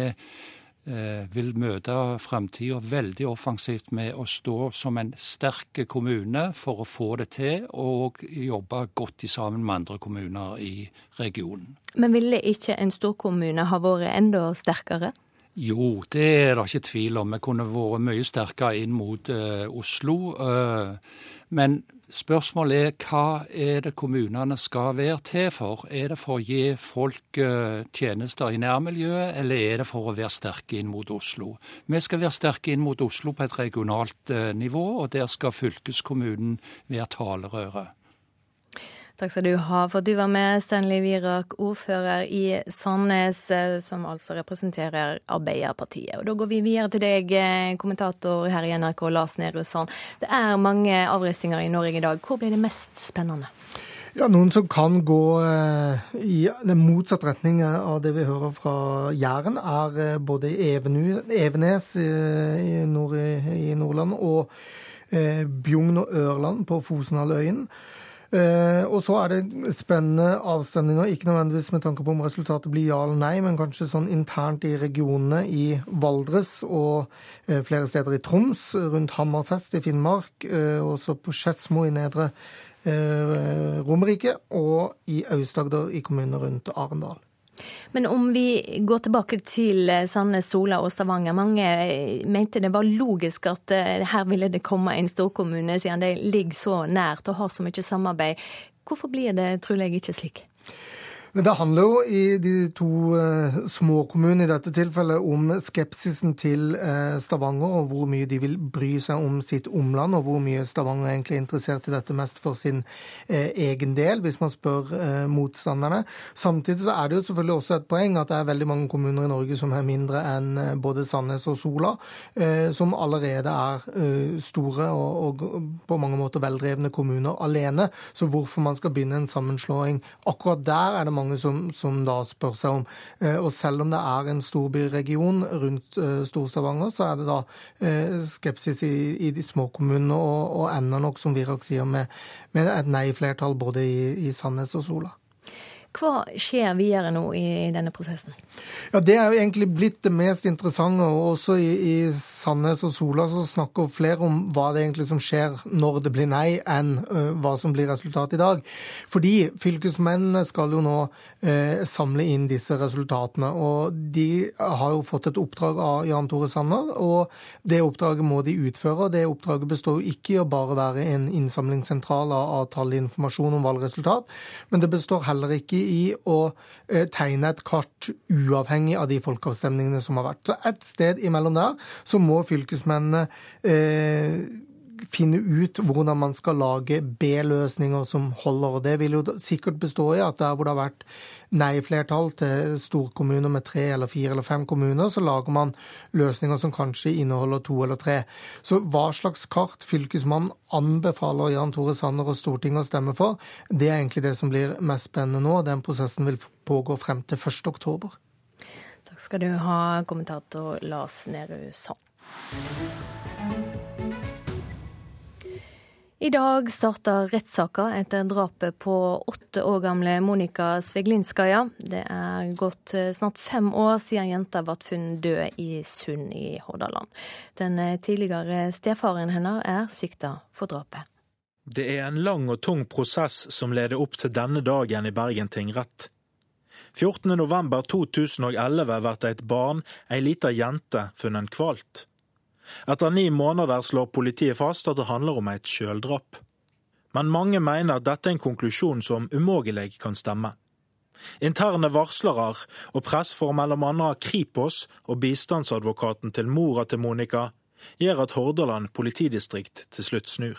Speaker 39: vil møte framtida veldig offensivt med å stå som en sterk kommune for å få det til, og jobbe godt sammen med andre kommuner i regionen.
Speaker 1: Men ville ikke en storkommune ha vært enda sterkere?
Speaker 39: Jo, det er det ikke tvil om. Vi kunne vært mye sterkere inn mot uh, Oslo. Uh, men Spørsmålet er hva er det kommunene skal være til for? Er det for å gi folk eh, tjenester i nærmiljøet, eller er det for å være sterke inn mot Oslo? Vi skal være sterke inn mot Oslo på et regionalt eh, nivå, og der skal fylkeskommunen være talerøret.
Speaker 1: Takk skal du ha for at du var med, Stanley Virak, ordfører i Sandnes, eh, som altså representerer Arbeiderpartiet. Og Da går vi videre til deg, eh, kommentator her i NRK, Lars Nehru Sand. Det er mange avrøstinger i Norge i dag. Hvor blir det mest spennende?
Speaker 40: Ja, Noen som kan gå eh, i den motsatte retning av det vi hører fra Jæren, er både Evenes i Nordland og Bjugn og Ørland på Fosenhalvøyen. Eh, og så er det spennende avstemninger, ikke nødvendigvis med tanke på om resultatet blir ja eller nei, men kanskje sånn internt i regionene i Valdres og eh, flere steder i Troms, rundt Hammerfest i Finnmark, eh, også på Skedsmo i Nedre Romerike, og i Aust-Agder i kommunene rundt Arendal.
Speaker 1: Men om vi går tilbake til eh, Sandnes, Sola og Stavanger. Mange eh, mente det var logisk at eh, her ville det komme en storkommune, siden de ligger så nært og har så mye samarbeid. Hvorfor blir det trolig ikke slik?
Speaker 40: Men det handler jo i de to uh, småkommunene i dette tilfellet om skepsisen til uh, Stavanger, og hvor mye de vil bry seg om sitt omland, og hvor mye Stavanger egentlig er interessert i dette mest for sin uh, egen del, hvis man spør motstanderne. Samtidig så er det jo selvfølgelig også et poeng at det er veldig mange kommuner i Norge som er mindre enn både Sandnes og Sola, som allerede er store og, og på mange måter veldrevne kommuner alene. Så hvorfor man skal begynne en sammenslåing akkurat der, er det mange mange som, som da spør seg om. Eh, og selv om det er en storbyregion rundt eh, Stor-Stavanger, så er det da eh, skepsis i, i de små kommunene, og, og ender nok, som Virak sier, med, med et nei-flertall både i, i Sandnes og Sola.
Speaker 1: Hva skjer videre nå i denne prosessen?
Speaker 40: Ja, Det er jo egentlig blitt det mest interessante. og Også i, i Sandnes og Sola så snakker flere om hva det egentlig som skjer når det blir nei, enn uh, hva som blir resultatet i dag. Fordi fylkesmennene skal jo nå uh, samle inn disse resultatene. og De har jo fått et oppdrag av Jan Tore Sanner, og det oppdraget må de utføre. og Det oppdraget består jo ikke i å bare være en innsamlingssentral av, av tall om valgresultat, men det består heller ikke å eh, tegne et kart uavhengig av de folkeavstemningene som har vært. Så et sted imellom der så må fylkesmennene eh, finne ut hvordan man skal lage B-løsninger som holder. og Det vil jo sikkert bestå i at der hvor det har vært nei-flertall til storkommuner med tre eller fire eller fem kommuner, så lager man løsninger som kanskje inneholder to eller tre. Så hva slags kart Fylkesmannen anbefaler Jan Tore Sanner og Stortinget å stemme for, det er egentlig det som blir mest spennende nå. Den prosessen vil pågå frem til 1. oktober.
Speaker 1: Takk skal du ha, kommentator Lars Nehru Sand. I dag starter rettssaka etter drapet på åtte år gamle Monika Sveglinskaja. Det er gått eh, snart fem år siden jenta ble funnet død i Sund i Hordaland. Den eh, tidligere stefaren hennes er sikta for drapet.
Speaker 41: Det er en lang og tung prosess som leder opp til denne dagen i Bergen tingrett. 14.11.2011 blir et barn, ei lita jente, funnet kvalt. Etter ni måneder slår politiet fast at det handler om et sjøldrap. Men mange mener at dette er en konklusjon som umulig kan stemme. Interne varslere og press for bl.a. Kripos og bistandsadvokaten til mora til Monica gjør at Hordaland politidistrikt til slutt snur.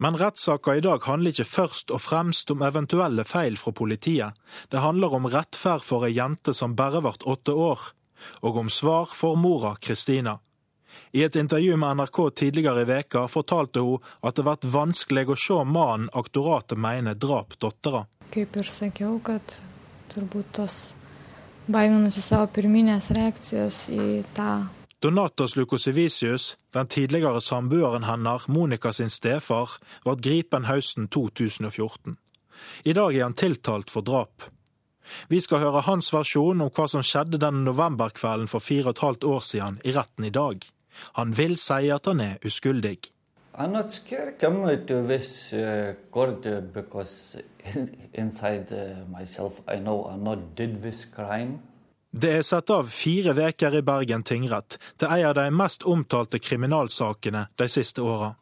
Speaker 41: Men rettssaka i dag handler ikke først og fremst om eventuelle feil fra politiet. Det handler om rettferd for ei jente som bare ble åtte år, og om svar for mora Kristina. I et intervju med NRK tidligere i veka fortalte hun at det blir vanskelig å se mannen aktoratet mener drap dattera.
Speaker 42: Kaip ir sakiau, kad turbūt tos baiminusi savo pirminės reakcijos į tą
Speaker 41: Donatos Lukosevicius, den tidligere samboeren hennes, Monica sin stefar, ble gripen høsten 2014. I dag er han tiltalt for drap. Vi skal høre hans versjon om hva som skjedde den novemberkvelden for fire og et halvt år siden i retten i dag. Han vil si at han er uskyldig. I'm not scared. Come to this uh, court because inside myself I know I not did this crime. Det er satt av fire veker i Bergen tingrett til en av de mest omtalte kriminalsakene de siste åra.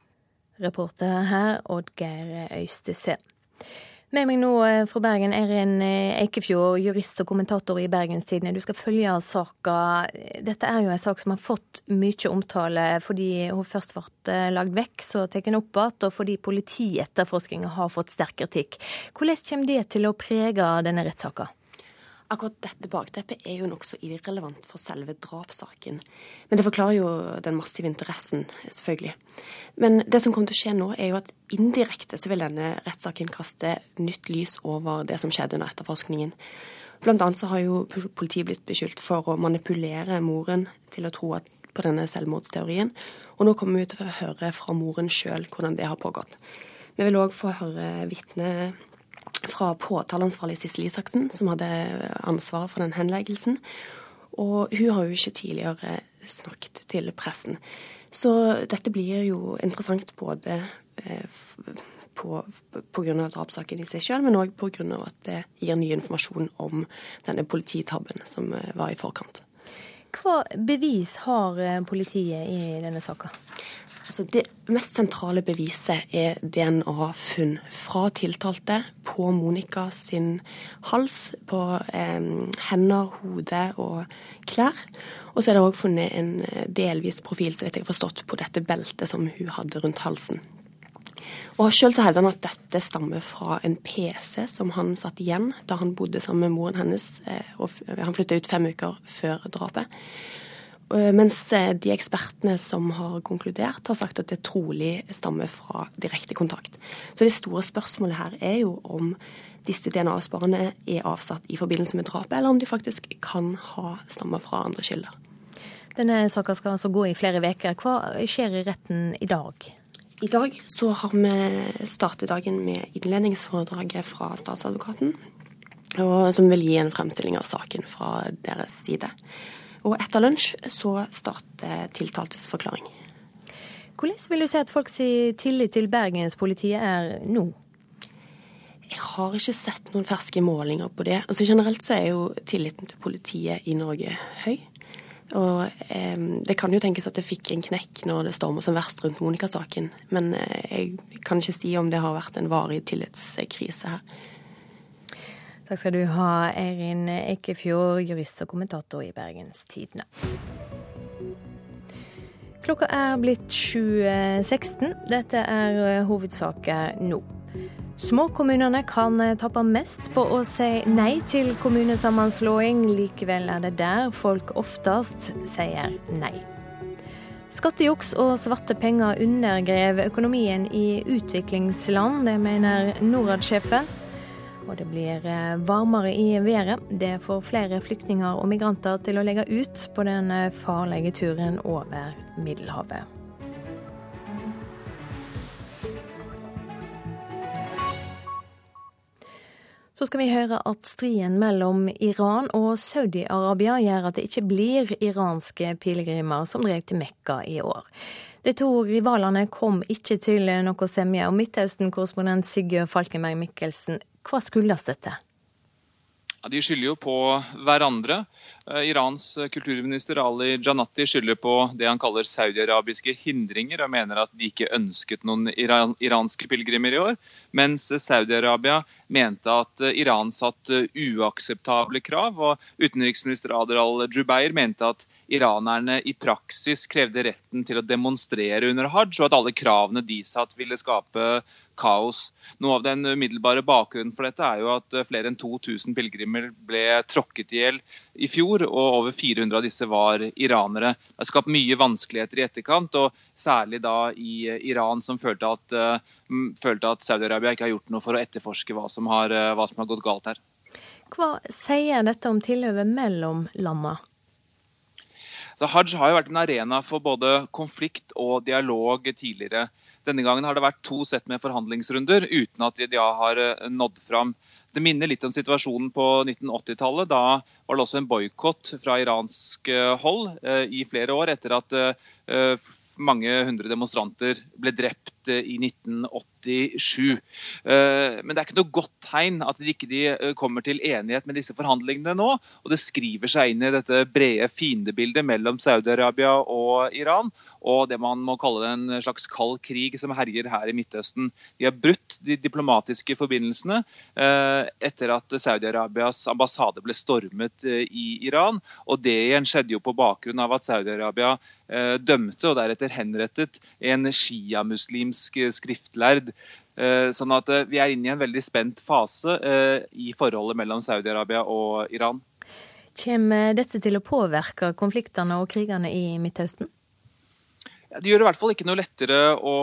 Speaker 1: Reporter her Oddgeir Øystese. Med meg nå eh, fra Bergen, Erin eh, Eikefjord, jurist og kommentator i Bergenstidene. Du skal følge saka. Dette er jo en sak som har fått mye omtale fordi hun først ble eh, lagd vekk, så tatt opp igjen, og fordi politietterforskninga har fått sterk kritikk. Hvordan kommer det til å prege denne rettssaka?
Speaker 43: Akkurat dette bakteppet er jo nokså irrelevant for selve drapssaken. Men det forklarer jo den massive interessen, selvfølgelig. Men det som kommer til å skje nå, er jo at indirekte så vil denne rettssaken kaste nytt lys over det som skjedde under etterforskningen. Blant annet så har jo politiet blitt beskyldt for å manipulere moren til å tro på denne selvmordsteorien. Og nå kommer vi til å høre fra moren sjøl hvordan det har pågått. Vi vil òg få høre vitne fra påtaleansvarlig Sissel Isaksen, som hadde ansvaret for den henleggelsen. Og hun har jo ikke tidligere snakket til pressen. Så dette blir jo interessant både eh, pga. drapssaken i seg selv, men òg pga. at det gir ny informasjon om denne polititabben som eh, var i forkant.
Speaker 1: Hva bevis har eh, politiet i denne saka?
Speaker 43: Altså det mest sentrale beviset er DNA-funn fra tiltalte på Monica sin hals, på eh, hender, hode og klær. Og så er det òg funnet en eh, delvis profil, så vidt jeg forstått, på dette beltet som hun hadde rundt halsen. Og Sjøl hevder han at dette stammer fra en PC som han satt igjen da han bodde sammen med moren hennes. Eh, og Han flytta ut fem uker før drapet. Eh, mens eh, de ekspertene som har konkludert, har sagt at det trolig stammer fra direkte kontakt. Så det store spørsmålet her er jo om disse DNA-sporene er avsatt i forbindelse med drapet, eller om de faktisk kan ha stammer fra andre kilder.
Speaker 1: Denne saka skal altså gå i flere uker. Hva skjer i retten i dag?
Speaker 43: I dag så har vi startet dagen med innledningsforedraget fra statsadvokaten, som vil gi en fremstilling av saken fra deres side. Og etter lunsj så starter tiltaltes forklaring.
Speaker 1: Hvordan vil du si at folks tillit til bergenspolitiet er nå?
Speaker 43: Jeg har ikke sett noen ferske målinger på det. Altså Generelt så er jo tilliten til politiet i Norge høy. Og eh, det kan jo tenkes at det fikk en knekk når det stormer som verst rundt Monica-saken. Men eh, jeg kan ikke si om det har vært en varig tillitskrise her.
Speaker 1: Takk skal du ha, Eirin Eikefjord, jurist og kommentator i Bergens Tidende. Klokka er blitt 7.16. Dette er hovedsaker nå. Småkommunene kan tape mest på å si nei til kommunesammenslåing. Likevel er det der folk oftest sier nei. Skattejuks og svarte penger undergrev økonomien i utviklingsland, det mener Norad-sjefen. Og det blir eh, varmere i været. Det får flere flyktninger og migranter til å legge ut på den eh, farlige turen over Middelhavet. Så skal vi høre at striden mellom Iran og Saudi-Arabia gjør at det ikke blir iranske pilegrimer som drar til Mekka i år. De to rivalene kom ikke til noe semje. Og Midtøsten-korrespondent Sigurd Falkenberg Mikkelsen, hva skyldes dette?
Speaker 44: Ja, de skylder jo på hverandre. Eh, Irans kulturminister Ali Janati skylder på det han kaller saudiarabiske hindringer, og mener at de ikke ønsket noen iran iranske pilegrimer i år. Mens Saudi-Arabia mente at Iran satte uakseptable krav. Og utenriksminister Adel al-Jubeir mente at iranerne i praksis krevde retten til å demonstrere under hajj, og at alle kravene de satt ville skape kaos. Noe av den umiddelbare bakgrunnen for dette er jo at flere enn 2000 pilegrimer ble tråkket i hjel i fjor, og over 400 av disse var iranere. Det har skapt mye vanskeligheter i etterkant, og særlig da i Iran, som følte at, uh, følte at Saudi-Arabia ikke har gjort noe for å etterforske hva som har, hva som har gått galt her.
Speaker 1: Hva sier dette om tilhøvet mellom landene?
Speaker 44: Så Hajj har jo vært en arena for både konflikt og dialog tidligere. Denne gangen har det vært to sett med forhandlingsrunder uten at de har eh, nådd fram. Det minner litt om situasjonen på 1980-tallet. Da var det også en boikott fra iransk eh, hold eh, i flere år etter at mange hundre demonstranter ble drept i 1987. Eh, men det er ikke noe godt tegn at de ikke eh, kommer til enighet med disse forhandlingene nå. Og det skriver seg inn i dette brede fiendebildet mellom Saudi-Arabia og Iran, og det man må kalle en slags kald krig som herjer her i Midtøsten. De har brutt de diplomatiske forbindelsene eh, etter at Saudi-Arabias ambassade ble stormet i Iran. Og det igjen skjedde jo på bakgrunn av at Saudi-Arabia dømte og deretter henrettet en sjiamuslimsk skriftlærd. Eh, sånn at eh, vi er inne i en veldig spent fase eh, i forholdet mellom Saudi-Arabia og Iran.
Speaker 1: Kommer dette til å påvirke konfliktene og krigene i Midtøsten?
Speaker 44: Det gjør det i hvert fall ikke noe lettere å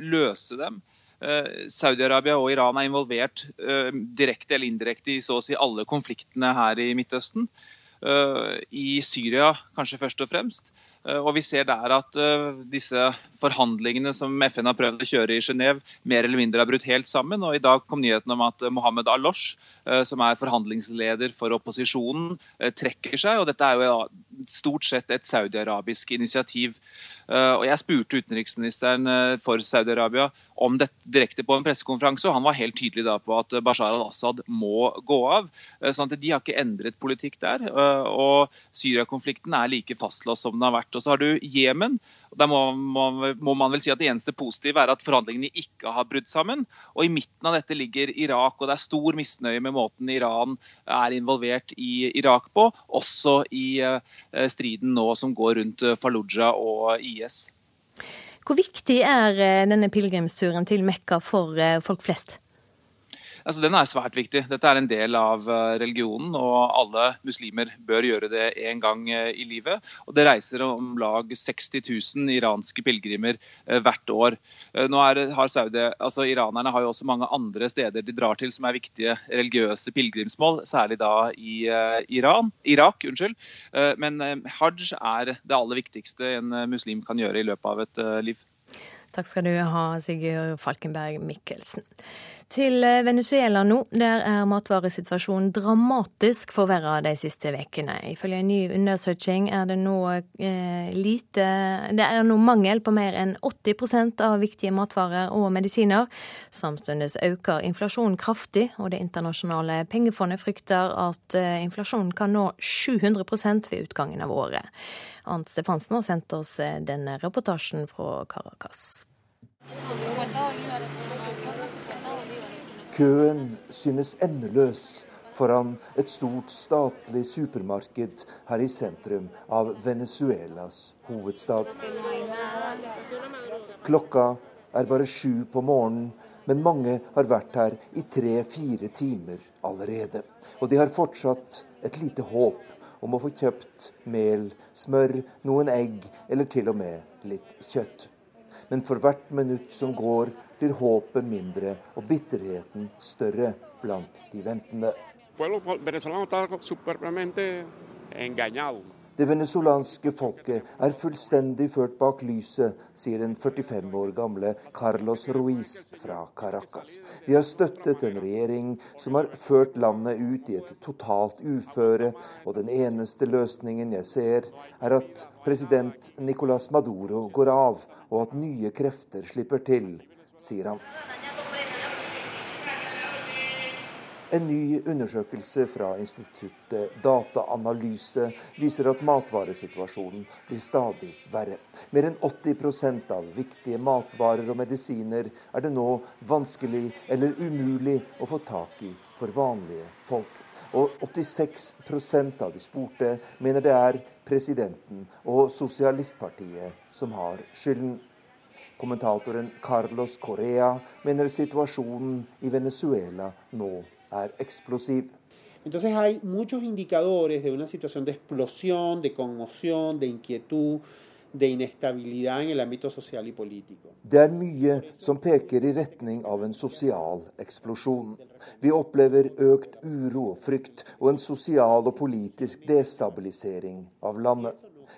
Speaker 44: løse dem. Saudi-Arabia og Iran er involvert direkte eller indirekte i så å si alle konfliktene her i Midtøsten. I Syria kanskje først og fremst. Eh, og vi ser der at eh, disse forhandlingene som FN har prøvd å kjøre i Genéve, mer eller mindre har brutt helt sammen. Og I dag kom nyheten om at Mohammed Alosh, eh, som er forhandlingsleder for opposisjonen, trekker seg. og Dette er jo stort sett et saudi-arabisk initiativ. Og Jeg spurte utenriksministeren for Saudi-Arabia om dette direkte på en pressekonferanse, og han var helt tydelig da på at Bashar al-Assad må gå av. sånn at De har ikke endret politikk der. og Syria-konflikten er like fastlåst som den har vært. Og så har du Jemen. Der må, må, må, man vel si at Det eneste positive er at forhandlingene ikke har brudd sammen. Og I midten av dette ligger Irak, og det er stor misnøye med måten Iran er involvert i Irak på. Også i uh, striden nå som går rundt eh, Fallujah og IS.
Speaker 1: Hvor viktig er eh, denne pilegrimsturen til Mekka for folk flest?
Speaker 44: Altså, den er svært viktig. Dette er en del av eh, religionen, og alle muslimer bør gjøre det en gang eh, i livet. Og Det reiser om lag 60 000 iranske pilegrimer eh, hvert år. Nå er, har Saudi, altså Iranerne har jo også mange andre steder de drar til som er viktige religiøse pilegrimsmål, særlig da i Iran, Irak. unnskyld. Men hajj er det aller viktigste en muslim kan gjøre i løpet av et liv.
Speaker 1: Takk skal du ha, Sigurd Falkenberg Mikkelsen. Til eh, Venezuela nå. Der er matvaresituasjonen dramatisk forverra de siste ukene. Ifølge en ny undersøking er det nå eh, lite Det er nå mangel på mer enn 80% av viktige matvarer og medisiner. Samtidig øker inflasjonen kraftig, og Det internasjonale pengefondet frykter at eh, inflasjonen kan nå 700% ved utgangen av året. Arnt Stefansen har sendt oss eh, denne reportasjen fra Caracas.
Speaker 45: Køen synes endeløs foran et stort statlig supermarked her i sentrum av Venezuelas hovedstad. Klokka er bare sju på morgenen, men mange har vært her i tre-fire timer allerede. Og de har fortsatt et lite håp om å få kjøpt mel, smør, noen egg eller til og med litt kjøtt. Men for hvert minutt som går, blir håpet mindre og bitterheten større blant de ventende. Det venezuelanske folket er fullstendig ført bak lyset, sier den 45 år gamle Carlos Ruiz fra Caracas. Vi har støttet en regjering som har ført landet ut i et totalt uføre, og den eneste løsningen jeg ser, er at president Nicolas Maduro går av, og at nye krefter slipper til, sier han. En ny undersøkelse fra instituttet Dataanalyse viser at matvaresituasjonen blir stadig verre. Mer enn 80% av viktige matvarer og medisiner er det nå vanskelig eller umulig å få tak i for vanlige folk. Og 86% av de spurte mener det er presidenten og sosialistpartiet som har skylden. Kommentatoren Carlos Correa mener situasjonen i Venezuela nå er eksplosiv.
Speaker 46: Entonces hay muchos indicadores de una situación de explosión, de conmoción, de inquietud, de inestabilidad en el ámbito social y político.
Speaker 45: Det er mye som peker i retning av en sosial eksplosjon. Vi opplever økt uro og frykt, og en sosial og politisk destabilisering av landet.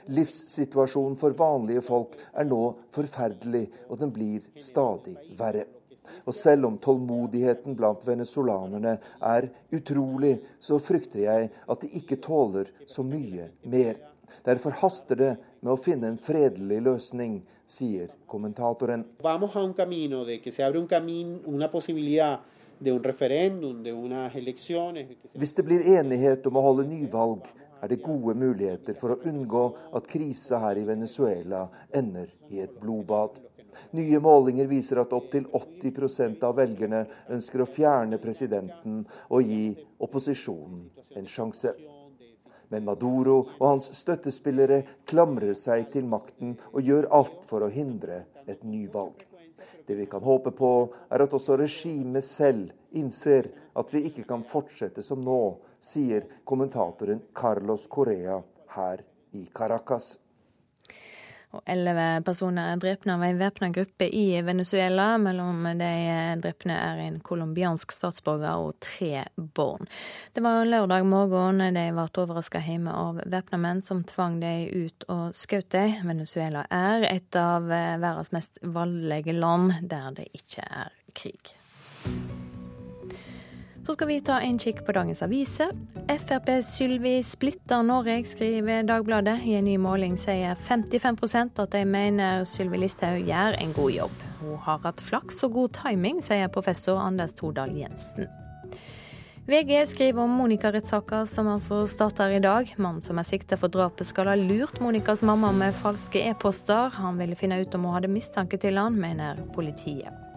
Speaker 45: Livssituasjonen for vanlige folk er nå forferdelig, og den blir stadig verre. Og selv om tålmodigheten blant venezolanerne er utrolig, så frykter jeg at de ikke tåler så mye mer. Derfor haster det med å finne en fredelig løsning, sier kommentatoren. Hvis det blir enighet om å holde nyvalg, er det gode muligheter for å unngå at krisa her i Venezuela ender i et blodbad. Nye målinger viser at opptil 80% av velgerne ønsker å fjerne presidenten og gi opposisjonen en sjanse. Men Maduro og hans støttespillere klamrer seg til makten og gjør alt for å hindre et nyvalg. Det vi kan håpe på, er at også regimet selv innser at vi ikke kan fortsette som nå, sier kommentatoren Carlos Correa her i Caracas.
Speaker 1: Elleve personer er drepne av en væpna gruppe i Venezuela. Mellom de drepne er en colombiansk statsborger og tre barn. Det var lørdag morgen de ble overraska hjemme av væpna menn som tvang de ut og skjøt dem. Venezuela er et av verdens mest voldelige land der det ikke er krig. Så skal vi ta en kikk på dagens aviser. Frp Sylvi splitter Norge, skriver Dagbladet. I en ny måling sier 55% at de mener Sylvi Listhaug gjør en god jobb. Hun har hatt flaks og god timing, sier professor Anders Todal Jensen. VG skriver om Monica-rettssaka som altså starter i dag. Mannen som er sikta for drapet skal ha lurt Monicas mamma med falske e-poster. Han ville finne ut om hun hadde mistanke til han, mener politiet.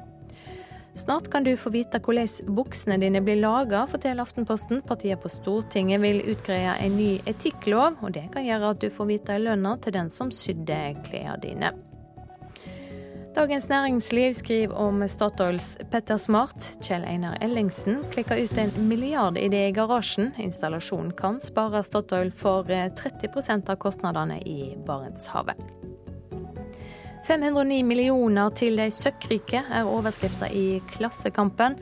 Speaker 1: Snart kan du få vite hvordan buksene dine blir laga, forteller Aftenposten. Partiet på Stortinget vil utgreie en ny etikklov, og det kan gjøre at du får vite lønna til den som sydde klærne dine. Dagens Næringsliv skriver om Statoils Petter Smart. Kjell Einar Ellingsen klikker ut en milliardidé i garasjen. Installasjonen kan spare Statoil for 30% av kostnadene i Barentshavet. 509 millioner til de søkkrike er overskrifta i Klassekampen.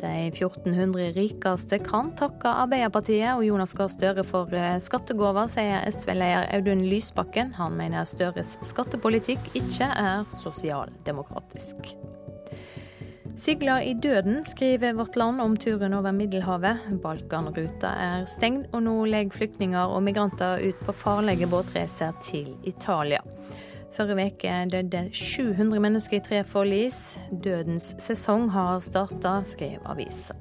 Speaker 1: De 1400 rikeste kan takke Arbeiderpartiet og Jonas Gahr Støre for eh, skattegaver, sier SV-leder Audun Lysbakken. Han mener Støres skattepolitikk ikke er sosialdemokratisk. Sigla i døden, skriver Vårt Land om turen over Middelhavet. Balkanruta er stengt, og nå legger flyktninger og migranter ut på farlige båtreiser til Italia. Forrige uke døde 700 mennesker i tre forlis. Dødens sesong har starta, skrev avisa.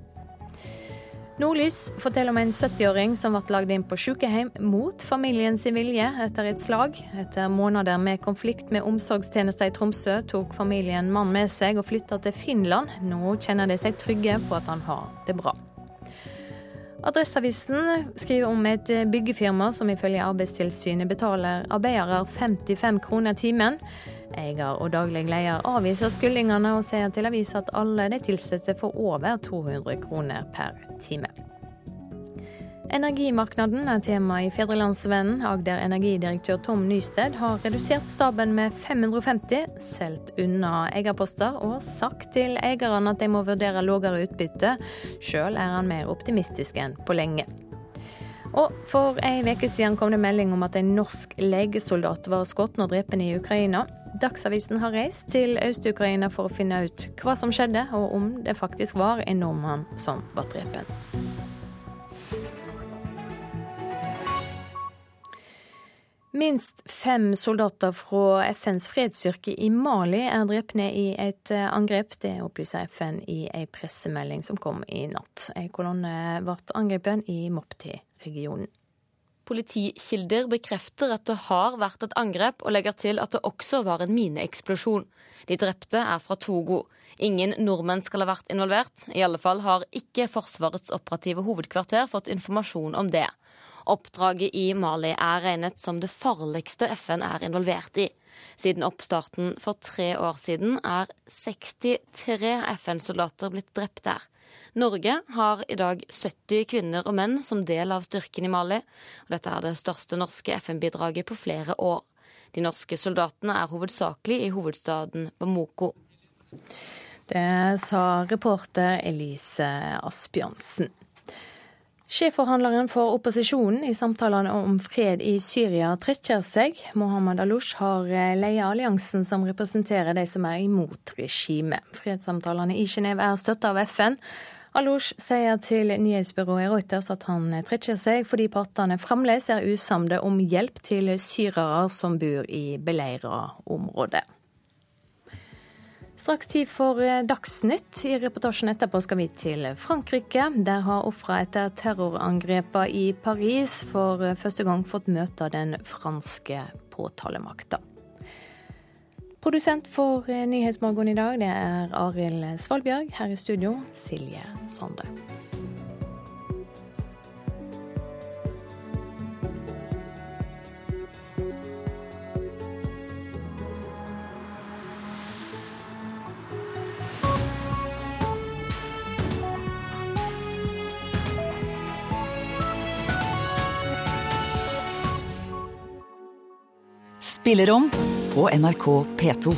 Speaker 1: Nordlys forteller om en 70-åring som ble lagd inn på sykehjem mot familien sin vilje etter et slag. Etter måneder med konflikt med omsorgstjenester i Tromsø tok familien mann med seg og flytta til Finland. Nå kjenner de seg trygge på at han har det bra. Adresseavisen skriver om et byggefirma som ifølge Arbeidstilsynet betaler arbeidere 55 kroner timen. Eier og daglig leder avviser skyldningene og sier til avisa at alle de ansatte får over 200 kroner per time. Energimarkedet er tema i Fedrelandsvennen. Agder energidirektør Tom Nysted har redusert staben med 550, solgt unna eierposter og sagt til eierne at de må vurdere lavere utbytte. Sjøl er han mer optimistisk enn på lenge. Og for ei uke siden kom det melding om at en norsk legesoldat var skutt og drept i Ukraina. Dagsavisen har reist til Øst-Ukraina for å finne ut hva som skjedde, og om det faktisk var en nordmann som var drept. Minst fem soldater fra FNs fredsstyrke i Mali er drept ned i et eh, angrep. Det opplyser FN i en pressemelding som kom i natt. En kolonne ble angrepet i Mopti-regionen.
Speaker 47: Politikilder bekrefter at det har vært et angrep, og legger til at det også var en mineeksplosjon. De drepte er fra Togo. Ingen nordmenn skal ha vært involvert. I alle fall har ikke Forsvarets operative hovedkvarter fått informasjon om det. Oppdraget i Mali er regnet som det farligste FN er involvert i. Siden oppstarten for tre år siden er 63 FN-soldater blitt drept der. Norge har i dag 70 kvinner og menn som del av styrken i Mali. og Dette er det største norske FN-bidraget på flere år. De norske soldatene er hovedsakelig i hovedstaden Bamoko.
Speaker 1: Det sa reporter Elise Asbjørnsen. Sjefforhandleren for opposisjonen i samtalene om fred i Syria trekker seg. Mohammed Alush har eh, ledet alliansen som representerer de som er imot regimet. Fredssamtalene i Genéve er støtta av FN. Alush sier til nyhetsbyrået Reuters at han trekker seg fordi partene fremdeles er usamde om hjelp til syrere som bor i beleira områder. Straks tid for eh, Dagsnytt. I reportasjen etterpå skal vi til Frankrike. Der har ofre etter terrorangrepene i Paris for eh, første gang fått møte den franske påtalemakta. Produsent for eh, Nyhetsmorgen i dag, det er Arild Svalbjørg. Her i studio, Silje Sande.
Speaker 48: Spillerom på NRK P2.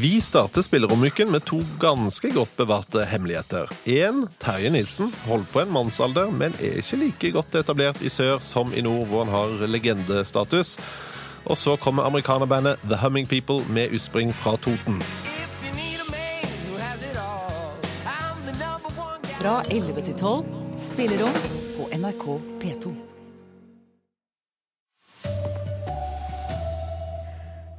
Speaker 49: Vi starter Spilleromuken med to ganske godt bevarte hemmeligheter. Én, Terje Nilsen, holdt på en mannsalder, men er ikke like godt etablert i sør som i nord, hvor han har legendestatus. Og så kommer amerikanerbandet The Humming People med utspring fra Toten.
Speaker 48: Fra 11 til 12, spillerom på NRK P2.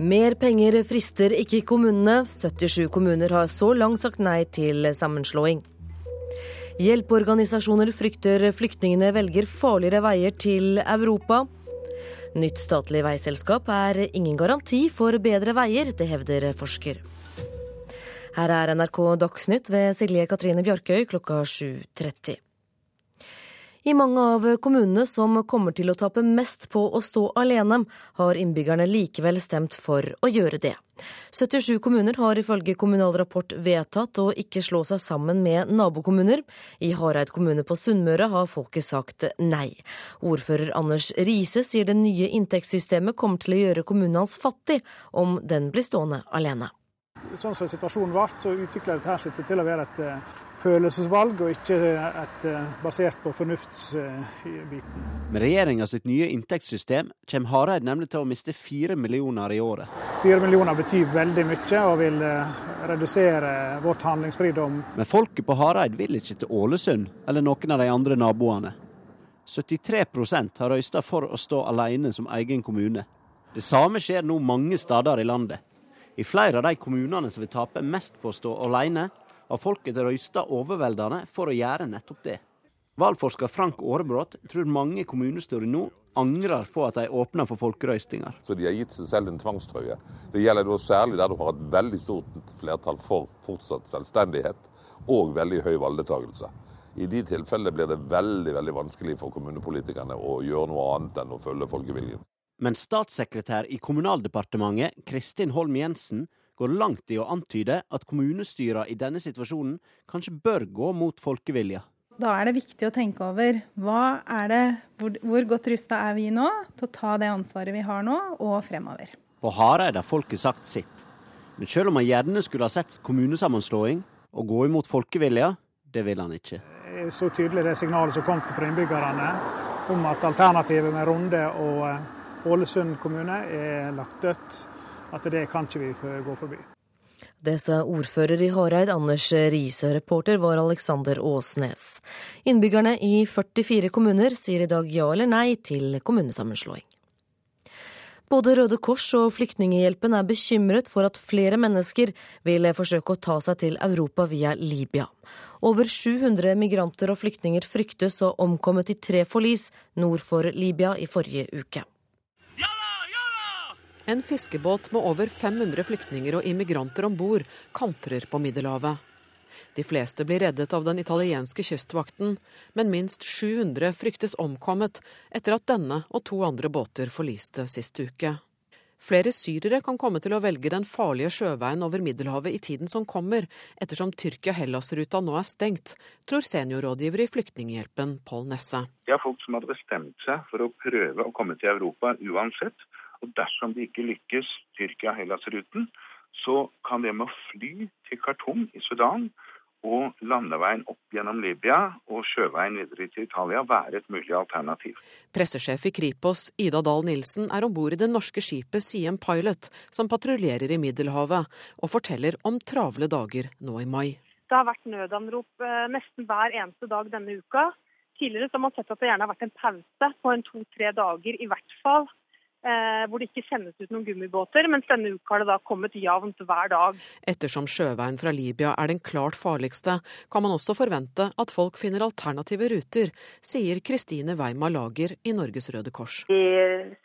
Speaker 33: Mer penger frister ikke kommunene. 77 kommuner har så langt sagt nei til sammenslåing. Hjelpeorganisasjoner frykter flyktningene velger farligere veier til Europa. Nytt statlig veiselskap er ingen garanti for bedre veier, det hevder forsker. Her er NRK Dagsnytt ved Silje Katrine Bjarkøy klokka 7.30. I mange av kommunene som kommer til å tape mest på å stå alene, har innbyggerne likevel stemt for å gjøre det. 77 kommuner har ifølge Kommunal Rapport vedtatt å ikke slå seg sammen med nabokommuner. I Hareid kommune på Sunnmøre har folket sagt nei. Ordfører Anders Riise sier det nye inntektssystemet kommer til å gjøre kommunen hans fattig om den blir stående alene.
Speaker 34: Sånn som situasjonen ble, så utvikler dette seg til å være et følelsesvalg, og ikke et, eh, basert på fornuftsbiten.
Speaker 6: Med regjeringa sitt nye inntektssystem kommer Hareid nemlig til å miste fire millioner i året.
Speaker 34: Fire millioner betyr veldig mye og vil eh, redusere vårt handlingsfridom.
Speaker 6: Men folket på Hareid vil ikke til Ålesund eller noen av de andre naboene. 73% har røysta for å stå alene som egen kommune. Det samme skjer nå mange steder i landet. I flere av de kommunene som vil tape mest på å stå alene, har folket røysta overveldende for å gjøre nettopp det. Valgforsker Frank Aarebrot tror mange kommunestyrer nå angrer på at de åpner for folkerøystinger.
Speaker 37: Så de har gitt seg selv en tvangstrøye. Det gjelder da særlig der du har et veldig stort flertall for fortsatt selvstendighet og veldig høy valgdeltakelse.
Speaker 50: I de tilfellene blir det veldig veldig vanskelig for kommunepolitikerne å gjøre noe annet enn å følge folkeviljen.
Speaker 6: Men statssekretær i Kommunaldepartementet Kristin Holm Jensen går langt i å antyde at kommunestyra i denne situasjonen kanskje bør gå mot folkevilja.
Speaker 51: Da er det viktig å tenke over hva er det, hvor, hvor godt rusta er vi nå til å ta det ansvaret vi har nå, og fremover.
Speaker 6: På Hareid har folket sagt sitt. Men selv om han gjerne skulle ha sett kommunesammenslåing og gå imot folkevilja, det vil han ikke.
Speaker 52: Det er Så tydelig det signalet som kom fra innbyggerne om at alternativet med Runde og eh, Ålesund kommune er lagt dødt, at det kan ikke vi gå forbi.
Speaker 33: Det sa ordfører i Hareid Anders Riise. Reporter var Alexander Åsnes. Innbyggerne i 44 kommuner sier i dag ja eller nei til kommunesammenslåing. Både Røde Kors og Flyktninghjelpen er bekymret for at flere mennesker vil forsøke å ta seg til Europa via Libya. Over 700 migranter og flyktninger fryktes å omkommet i tre forlis nord for Libya i forrige uke.
Speaker 2: En fiskebåt med over 500 flyktninger og immigranter om bord kantrer på Middelhavet. De fleste blir reddet av den italienske kystvakten, men minst 700 fryktes omkommet etter at denne og to andre båter forliste sist uke. Flere syrere kan komme til å velge den farlige sjøveien over Middelhavet i tiden som kommer, ettersom Tyrkia-Hellas-ruta nå er stengt, tror seniorrådgiver i Flyktninghjelpen Pål Nesse.
Speaker 37: Det er folk som hadde bestemt seg for å prøve å komme til Europa uansett. Og dersom de ikke lykkes Tyrkia-Hellas-ruten, så kan det med å fly til Khartoum i Sudan og landeveien opp gjennom Libya og sjøveien videre til Italia være et mulig alternativ.
Speaker 2: Pressesjef i Kripos, Ida Dahl Nilsen, er om bord i det norske skipet Siem Pilot, som patruljerer i Middelhavet, og forteller om travle dager nå i mai.
Speaker 4: Det har vært nødanrop eh, nesten hver eneste dag denne uka. Tidligere har man sett at det gjerne har vært en pause på en to-tre dager i hvert fall eh, hvor det ikke sendes ut noen gummibåter, mens denne uka har det da kommet jevnt hver dag.
Speaker 2: Ettersom sjøveien fra Libya er den klart farligste, kan man også forvente at folk finner alternative ruter, sier Kristine Weima Lager i Norges Røde Kors.
Speaker 5: Vi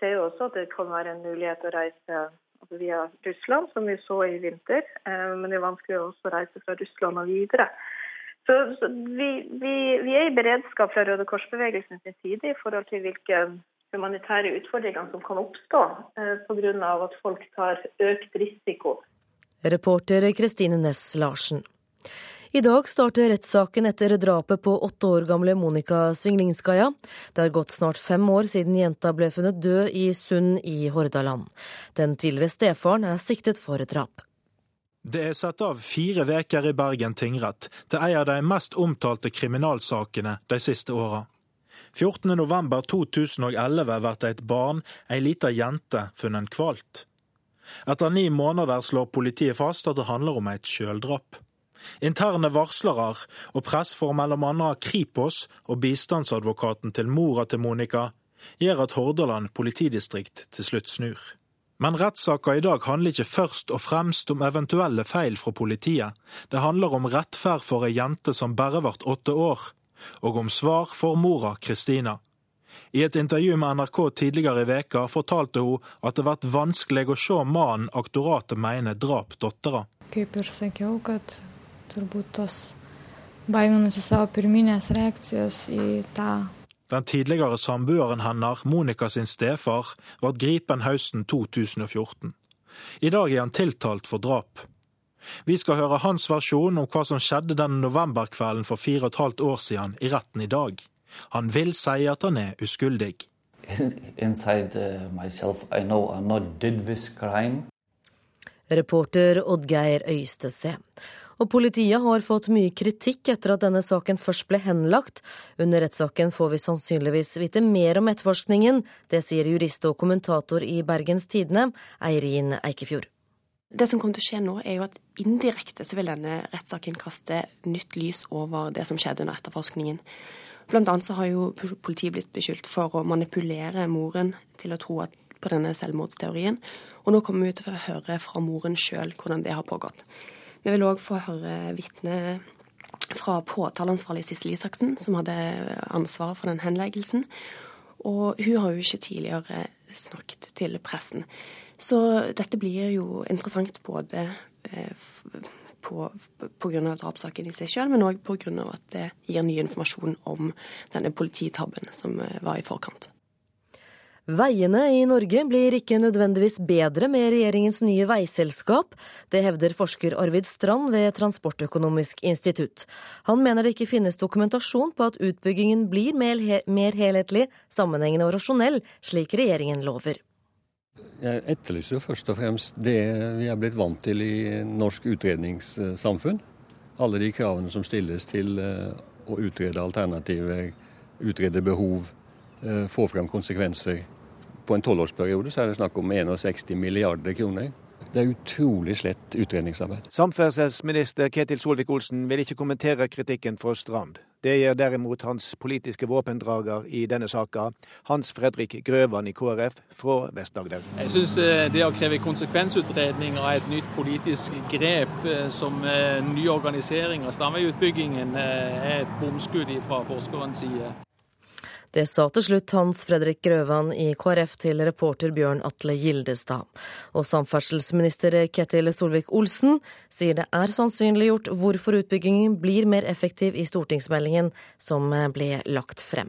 Speaker 5: ser jo også at det kan være en mulighet å reise via Russland, som vi så i vinter, eh, men det er vanskelig også å reise fra Russland og videre. Så, så vi, vi, vi, er i beredskap fra Røde Kors-bevegelsen sin side i forhold til hvilke humanitære utfordringene som kan oppstå eh, pga. at folk tar økt risiko.
Speaker 33: Reporter Kristine Næss Larsen. I dag starter rettssaken etter drapet på åtte år gamle Monica Svinglingskaja. Det har gått snart fem år siden jenta ble funnet død i Sund i Hordaland. Den tidligere stefaren er siktet for et drap.
Speaker 41: Det er satt av fire veker i Bergen tingrett til en av de mest omtalte kriminalsakene de siste åra. 14.11.2011 blir et barn, ei lita jente, funnet kvalt. Etter ni måneder slår politiet fast at det handler om et sjøldrap. Interne varslere og press for bl.a. Kripos og bistandsadvokaten til mora til Monica gjør at Hordaland politidistrikt til slutt snur. Men rettssaka i dag handler ikke først og fremst om eventuelle feil fra politiet. Det handler om rettferd for ei jente som bare ble åtte år, og om svar for mora Kristina. I et intervju med NRK tidligere i veka fortalte hun at det vært vanskelig å se mannen aktoratet mener drap dattera. Den tidligere samboeren hennes, Monica sin stefar, ble gripen høsten 2014. I dag er han tiltalt for drap. Vi skal høre hans versjon om hva som skjedde den novemberkvelden for fire og et halvt år siden i retten i dag. Han vil si at han er uskyldig. [LAUGHS]
Speaker 33: Reporter Oddgeir Øystese. Og politiet har fått mye kritikk etter at denne saken først ble henlagt. Under rettssaken får vi sannsynligvis vite mer om etterforskningen. Det sier jurist og kommentator i Bergens Tidende, Eirin Eikefjord.
Speaker 43: Det som kommer til å skje nå, er jo at indirekte så vil denne rettssaken kaste nytt lys over det som skjedde under etterforskningen. Blant annet så har jo politiet blitt beskyldt for å manipulere moren til å tro på denne selvmordsteorien. Og nå kommer vi til å høre fra moren sjøl hvordan det har pågått. Vi vil òg få høre vitne fra påtaleansvarlig Sissel Isaksen, som hadde ansvaret for den henleggelsen. Og hun har jo ikke tidligere snakket til pressen. Så dette blir jo interessant både eh, pga. drapssaken i seg selv, men òg pga. at det gir ny informasjon om denne polititabben som eh, var i forkant.
Speaker 33: Veiene i Norge blir ikke nødvendigvis bedre med regjeringens nye veiselskap. Det hevder forsker Arvid Strand ved Transportøkonomisk institutt. Han mener det ikke finnes dokumentasjon på at utbyggingen blir mer helhetlig, sammenhengende og rasjonell, slik regjeringen lover.
Speaker 8: Jeg etterlyser jo først og fremst det vi er blitt vant til i norsk utredningssamfunn. Alle de kravene som stilles til eh, å utrede alternativer, utrede behov, eh, få frem konsekvenser. På en tolvårsperiode så er det snakk om 61 milliarder kroner. Det er utrolig slett utredningsarbeid.
Speaker 6: Samferdselsminister Ketil Solvik-Olsen vil ikke kommentere kritikken fra Strand. Det gjør derimot hans politiske våpendrager i denne saka, Hans Fredrik Grøvan i KrF fra Vest-Agder.
Speaker 10: Jeg syns eh, det å kreve konsekvensutredning av et nytt politisk grep eh, som eh, ny organisering av stamveiutbyggingen er et bomskudd fra forskerens side.
Speaker 33: Det sa til slutt Hans Fredrik Grøvan i KrF til reporter Bjørn Atle Gildestad. Og samferdselsminister Ketil Solvik-Olsen sier det er sannsynliggjort hvorfor utbyggingen blir mer effektiv i stortingsmeldingen som ble lagt frem.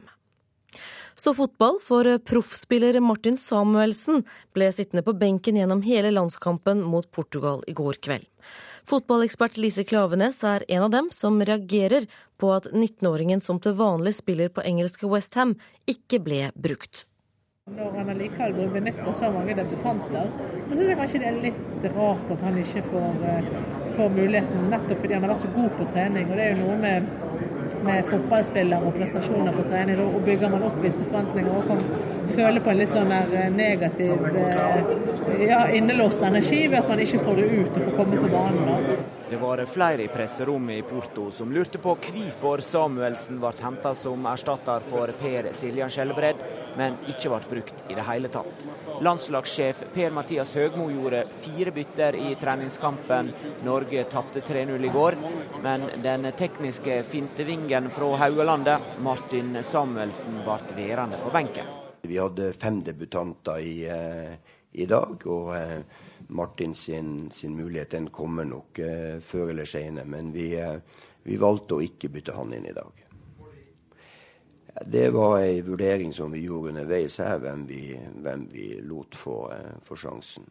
Speaker 33: Så fotball, for proffspiller Martin Samuelsen ble sittende på benken gjennom hele landskampen mot Portugal i går kveld. Fotballekspert Lise Klavenes er en av dem som reagerer på at 19-åringen som til vanlig spiller på engelske Westham, ikke ble brukt.
Speaker 53: Når han allikevel på så mange debutanter, så syns jeg kanskje det er litt rart at han ikke får, eh, får muligheten, nettopp fordi han har vært så god på trening. og det er jo noe med med fotballspillere og prestasjoner på trening. Og bygger man opp visse forventninger og kan føle på en litt sånn eh, negativ, eh, ja, innelåst energi ved at man ikke får det ut og får komme til banen. Da.
Speaker 12: Det var flere i presserommet i Porto som lurte på hvorfor Samuelsen ble henta som erstatter for Per Siljan Skjelbred, men ikke ble brukt i det hele tatt. Landslagssjef Per-Mathias Høgmo gjorde fire bytter i treningskampen. Norge tapte 3-0 i går, men den tekniske fintevingen fra Haugalandet, Martin Samuelsen, ble værende på benken.
Speaker 13: Vi hadde fem debutanter i, eh, i dag. og eh, Martin sin, sin mulighet den kommer nok eh, før eller senere. Men vi, eh, vi, valgte å ikke bytte han inn i dag. Det var ei vurdering som vi gjorde underveis her, hvem vi, hvem vi lot få, eh, få sjansen.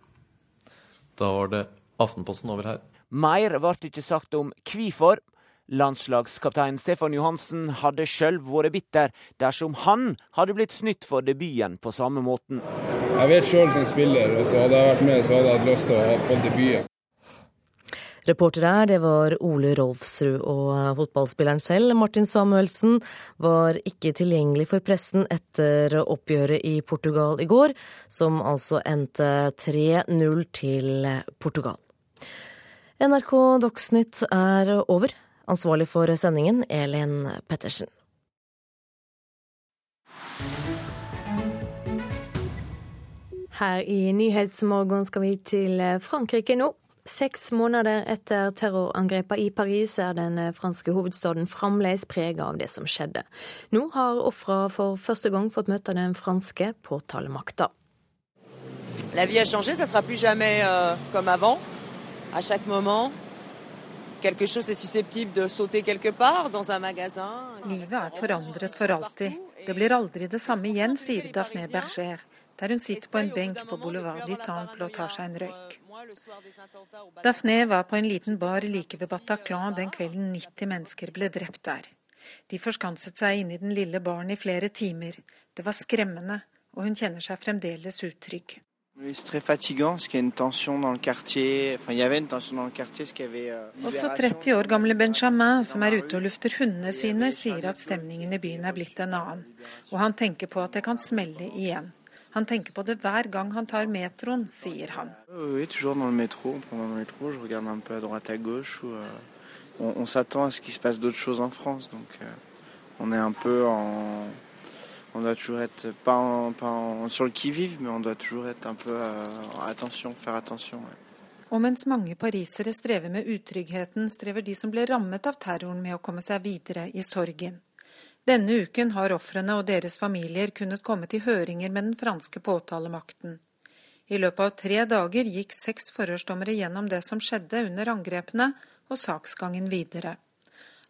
Speaker 14: Da var det Aftenposten over her.
Speaker 12: Mer ble ikke sagt om hvorfor. Landslagskaptein Stefan Johansen hadde sjøl vært bitter dersom han hadde blitt snytt for debuten på samme måten.
Speaker 54: Jeg vet sjøl som spiller, og så hadde jeg vært med, så hadde jeg hatt lyst til å få debuten.
Speaker 33: Reporter her, det var Ole Rolfsrud, og fotballspilleren selv, Martin Samuelsen, var ikke tilgjengelig for pressen etter oppgjøret i Portugal i går, som altså endte 3-0 til Portugal. NRK Dagsnytt er over. Ansvarlig for sendingen, Elin Pettersen. Her i Nyhetsmorgen skal vi til Frankrike nå. Seks måneder etter terrorangrepene i Paris er den franske hovedstaden fremdeles preget av det som skjedde. Nå har ofra for første gang fått møte den franske påtalemakta.
Speaker 52: La vie a changé, ça sera plus jamais euh, comme avant. À chaque moment, quelque chose est susceptible de sauter quelque part dans un magasin.
Speaker 55: Livet er forandret for alltid. Det blir aldri det samme igjen, sier Daphné Berger der hun sitter på en benk på Boulevard du Temple og tar seg en røyk. Daphné var på en liten bar like ved Bataclan den kvelden 90 mennesker ble drept der. De forskanset seg inne i den lille baren i flere timer. Det var skremmende, og hun kjenner seg fremdeles utrygg. Også 30 år gamle Benjamin, som er ute og lufter hundene sine, sier at stemningen i byen er blitt en annen. Og han tenker på at det kan smelle igjen. Han tenker på det hver gang han tar metroen, sier han.
Speaker 24: Oui, toujours dans le métro. Pendant le métro, je regarde un peu à droite à gauche. Où, on, on s'attend à ce qu'il se passe d'autres choses en France. Donc, euh, on est un peu en. On doit toujours être pas, en, pas en, sur le qui-vive, mais on doit toujours être un peu euh, attention, faire attention. Ouais.
Speaker 55: Og mens mange parisere strever med utryggheten, strever de som ble rammet av terroren med å komme seg videre i sorgen. Denne uken har ofrene og deres familier kunnet komme til høringer med den franske påtalemakten. I løpet av tre dager gikk seks forhørsdommere gjennom det som skjedde under angrepene, og saksgangen videre.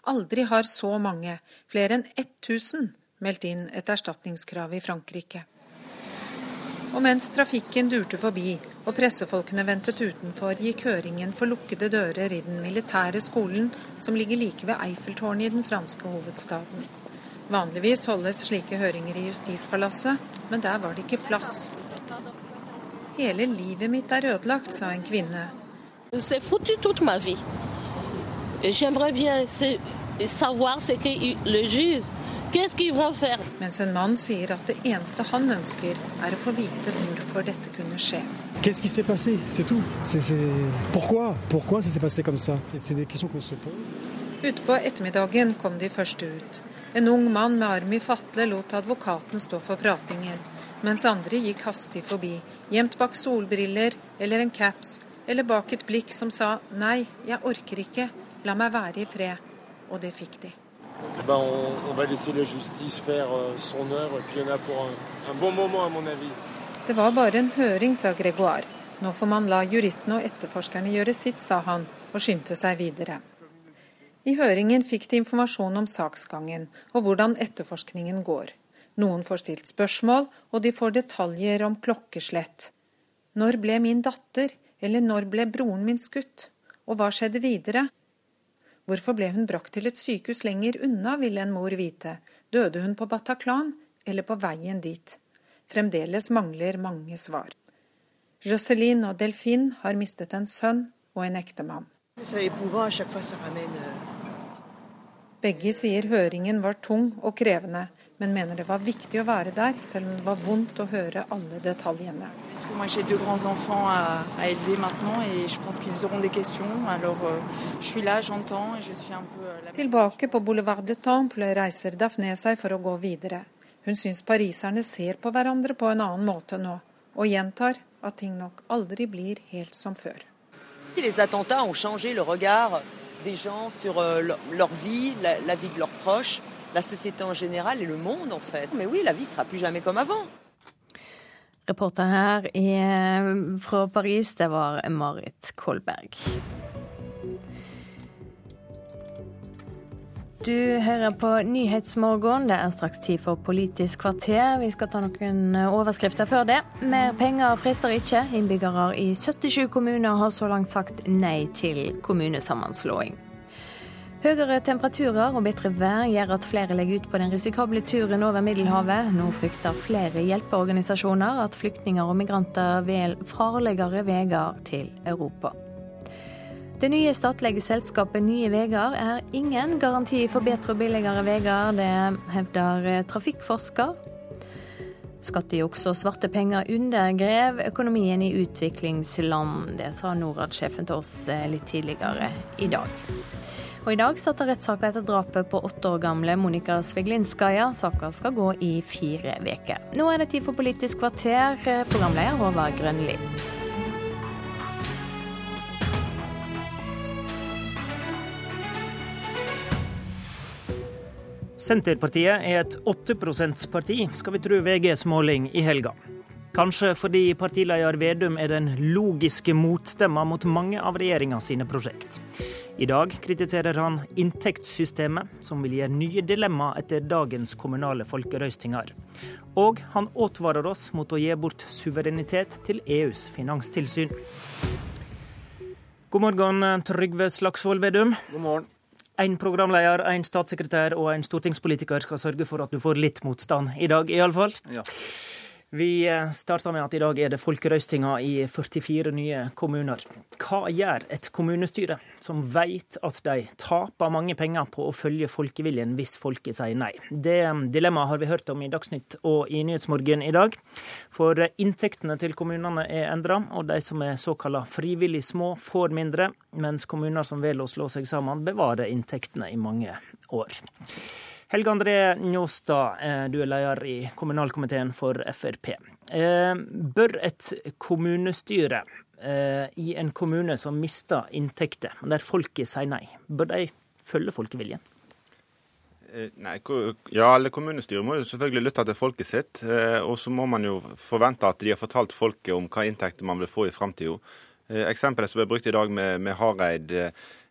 Speaker 55: Aldri har så mange, flere enn 1000, meldt inn et erstatningskrav i Frankrike. Og mens trafikken durte forbi og pressefolkene ventet utenfor, gikk høringen for lukkede dører i den militære skolen som ligger like ved Eiffeltårnet i den franske hovedstaden. Vanligvis holdes slike høringer i Justispalasset, men der var det ikke plass. Hele livet mitt er ødelagt, sa en kvinne.
Speaker 56: C'est foutu toute ma vie. J'aimerais bien savoir ce que le juge
Speaker 55: mens en mann sier at det eneste han ønsker, er å få vite hvorfor dette kunne skje.
Speaker 57: Qu'est-ce qui s'est passé C'est tout. C'est, c'est... Pourquoi Pourquoi ça s'est passé comme ça C'est des questions qu'on se pose.
Speaker 55: Utpå ettermiddagen kom de første ut. En ung mann med arm i fatle lot advokaten stå for pratingen, mens andre gikk hastig forbi, gjemt bak solbriller eller en caps, eller bak et blikk som sa nei, jeg orker ikke, la meg være i fred. Og det fikk de.
Speaker 58: Ben on, on, va laisser la justice faire euh, son œuvre. Et puis il y en a pour un, un bon moment, à mon avis.
Speaker 55: Det var bare en høring, sa Gregoire. Nå får man la juristene og etterforskerne gjøre sitt, sa han, og skyndte seg videre. I høringen fikk de informasjon om saksgangen og hvordan etterforskningen går. Noen får stilt spørsmål, og de får detaljer om klokkeslett. Når ble min datter, eller når ble broren min skutt? Og hva skjedde videre? Hvorfor ble hun brakt til et sykehus lenger unna, ville en mor vite. Døde hun på Bataclan, eller på veien dit? Fremdeles mangler mange svar. Jocelyn og Delfin har mistet en sønn og en ektemann. Begge sier høringen var tung og krevende, men mener det var viktig å være der, selv om det var vondt å høre alle detaljene. Tilbake på Boulevard de Temple reiser Daphné seg for å gå videre. Hun syns pariserne ser på hverandre på en annen måte nå, og gjentar at ting nok aldri blir helt som før.
Speaker 52: Les attentats ont changé le regard des gens sur euh, leur vie, la, la vie de leurs proches la société en général et le monde en fait. Mais oui, la vie sera plus jamais comme avant.
Speaker 1: Reporter her i, eh, fra Paris, det var Marit Kolberg. Du hører på Nyhetsmorgen. Det er straks tid for Politisk kvarter. Vi skal ta noen eh, overskrifter før det. Mer penger frister ikke. Innbyggere i 77 kommuner har så langt sagt nei til kommunesammenslåing. Høyere temperaturer og bedre vær gjør at flere legger ut på den risikable turen over Middelhavet. Nå frykter flere hjelpeorganisasjoner at flyktninger og migranter velger farligere veier til Europa. Det nye statlige selskapet Nye Veier er ingen garanti for bedre og billigere veier. Det hevder trafikkforsker. Skattejuks og svarte penger undergrev økonomien i utviklingsland. Det sa Norad-sjefen til oss litt tidligere i dag. Og I dag starter rettssaka etter drapet på åtte år gamle Monika Sveglinskaja. Saka skal gå i fire uker. Nå er det tid for Politisk kvarter. Programleder Håvard Grønli.
Speaker 59: Senterpartiet er et 8 %-parti, skal vi tro VGs måling i helga. Kanskje fordi partileder Vedum er den logiske motstemma mot mange av regjeringa sine prosjekt. I dag kritiserer han inntektssystemet, som vil gi nye dilemma etter dagens kommunale folkerøystinger. Og han advarer oss mot å gi bort suverenitet til EUs finanstilsyn. God morgen, Trygve Slagsvold Vedum.
Speaker 60: God morgen.
Speaker 59: En programleder, en statssekretær og en stortingspolitiker skal sørge for at du får litt motstand i dag, iallfall. Ja. Vi eh, starter med at i dag er det folkerøstinga i 44 nye kommuner. Hva gjør et kommunestyre som vet at de taper mange penger på å følge folkeviljen hvis folket sier nei? Det eh, dilemmaet har vi hørt om i Dagsnytt og i Nyhetsmorgen i dag. For eh, inntektene til kommunene er endra, og de som er såkalla frivillig små, får mindre, mens kommuner som velger å slå seg sammen, bevarer inntektene i mange år. Helge André Njåstad, eh, du er leder i kommunalkomiteen for Frp. Eh, bør et kommunestyre eh, i en kommune som mister inntekter, der folket sier nei, bør de følge folkeviljen?
Speaker 60: Nei, ja, alle Kommunestyret må jo selvfølgelig lytte til folket sitt. Og så må man jo forvente at de har fortalt folket om hva inntekter man vil få i framtida. Eksempelet som ble brukt i dag med, med Hareid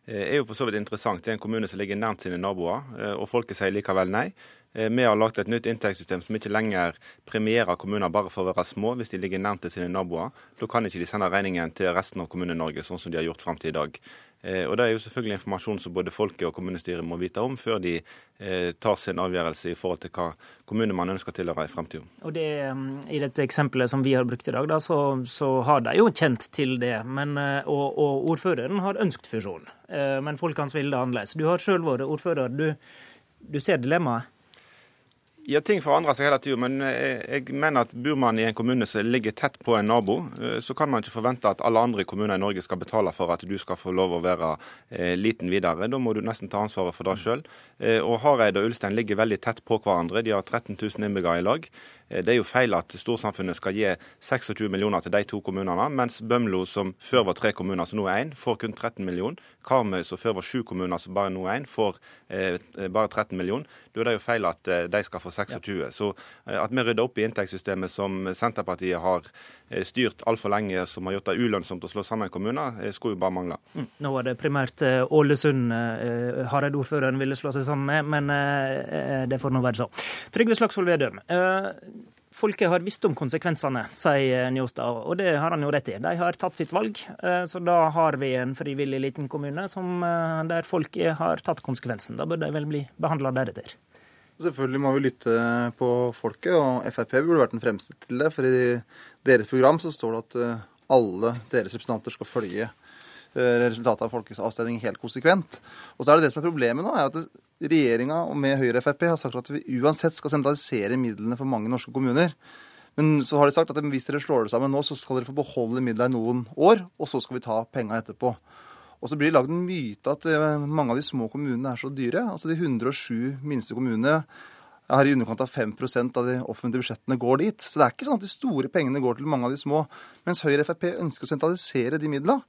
Speaker 60: er jo for så vidt interessant. Det er en kommune som ligger nærmt sine naboer, og folket sier likevel nei. Vi har lagt et nytt inntektssystem som ikke lenger premierer kommuner bare for å være små hvis de ligger nærmt til sine naboer. Da kan ikke de sende regningen til resten av Kommune-Norge, sånn som de har gjort fram til i dag. Eh, og Det er jo selvfølgelig informasjon som både folket og kommunestyret må vite om før de eh, tar sin avgjørelse i forhold til hva kommune man ønsker å tilhøre i fremtiden.
Speaker 59: Og det, mm, I dette eksempelet som vi har brukt i dag, da, så, så, har de jo kjent til det. Men, eh, og, og ordføreren har ønsket fusjon. Men folkens vil det annerledes. Du har sjøl vært ordfører. Du, du ser dilemmaet?
Speaker 60: Ja, Ting forandrer seg hele tida, men eh, jeg mener at bor man i en kommune som ligger tett på en nabo, eh, så kan man ikke forvente at alle andre kommuner i Norge skal betale for at du skal få lov å være eh, liten videre. Da må du nesten ta ansvaret for det sjøl. Og Hareid og Ulstein ligger veldig tett på hverandre. De har 13 000 innbyggere i lag. Eh, det er jo feil at storsamfunnet skal gi 26 millioner til de to kommunene, mens Bømlo, som før var tre kommuner, som nå er én, får kun 13 millioner. Karmøy, som før var sju kommuner, som bare nå er én, får eh, bare 13 millioner. Da er det jo feil at eh, de skal få 26. Ja. Så eh, at vi rydder opp i inntektssystemet som Senterpartiet har eh, styrt altfor lenge, som har gjort det ulønnsomt å slå sammen kommuner, eh, skulle jo bare mangle.
Speaker 59: Mm. Nå var det primært Ålesund Hareid-ordføreren ville slå seg sammen med, men det får nå være så. Trygve Slagsvold Vedum. Folket har visst om konsekvensene, sier Njåstad, og det har han jo rett i. De har tatt sitt valg, eh, så da har vi en frivillig liten kommune som, eh, der folket har tatt konsekvensen. Da bør de vel bli behandla deretter.
Speaker 61: Selvfølgelig må vi lytte på folket, og Frp burde vært den fremste til det. For i deres program så står det at eh, alle deres representanter skal følge resultatet av folkeavstemning helt konsekvent. Og så er det det som er problemet nå, er at regjeringa med Høyre og Frp har sagt at vi uansett skal sentralisere midlene for mange norske kommuner. Men så har de sagt at hvis dere slår det sammen nå, så skal dere få beholde midlene i noen år, og så skal vi ta penga etterpå. Og så blir det lagd en myte at eh, mange av de små kommunene er så dyre. Altså de 107 minste kommunene har i underkant av 5% av de offentlige budsjettene går dit. Så det er ikke sånn at de store pengene går til mange av de små. Mens Høyre og Frp ønsker å sentralisere de midlene.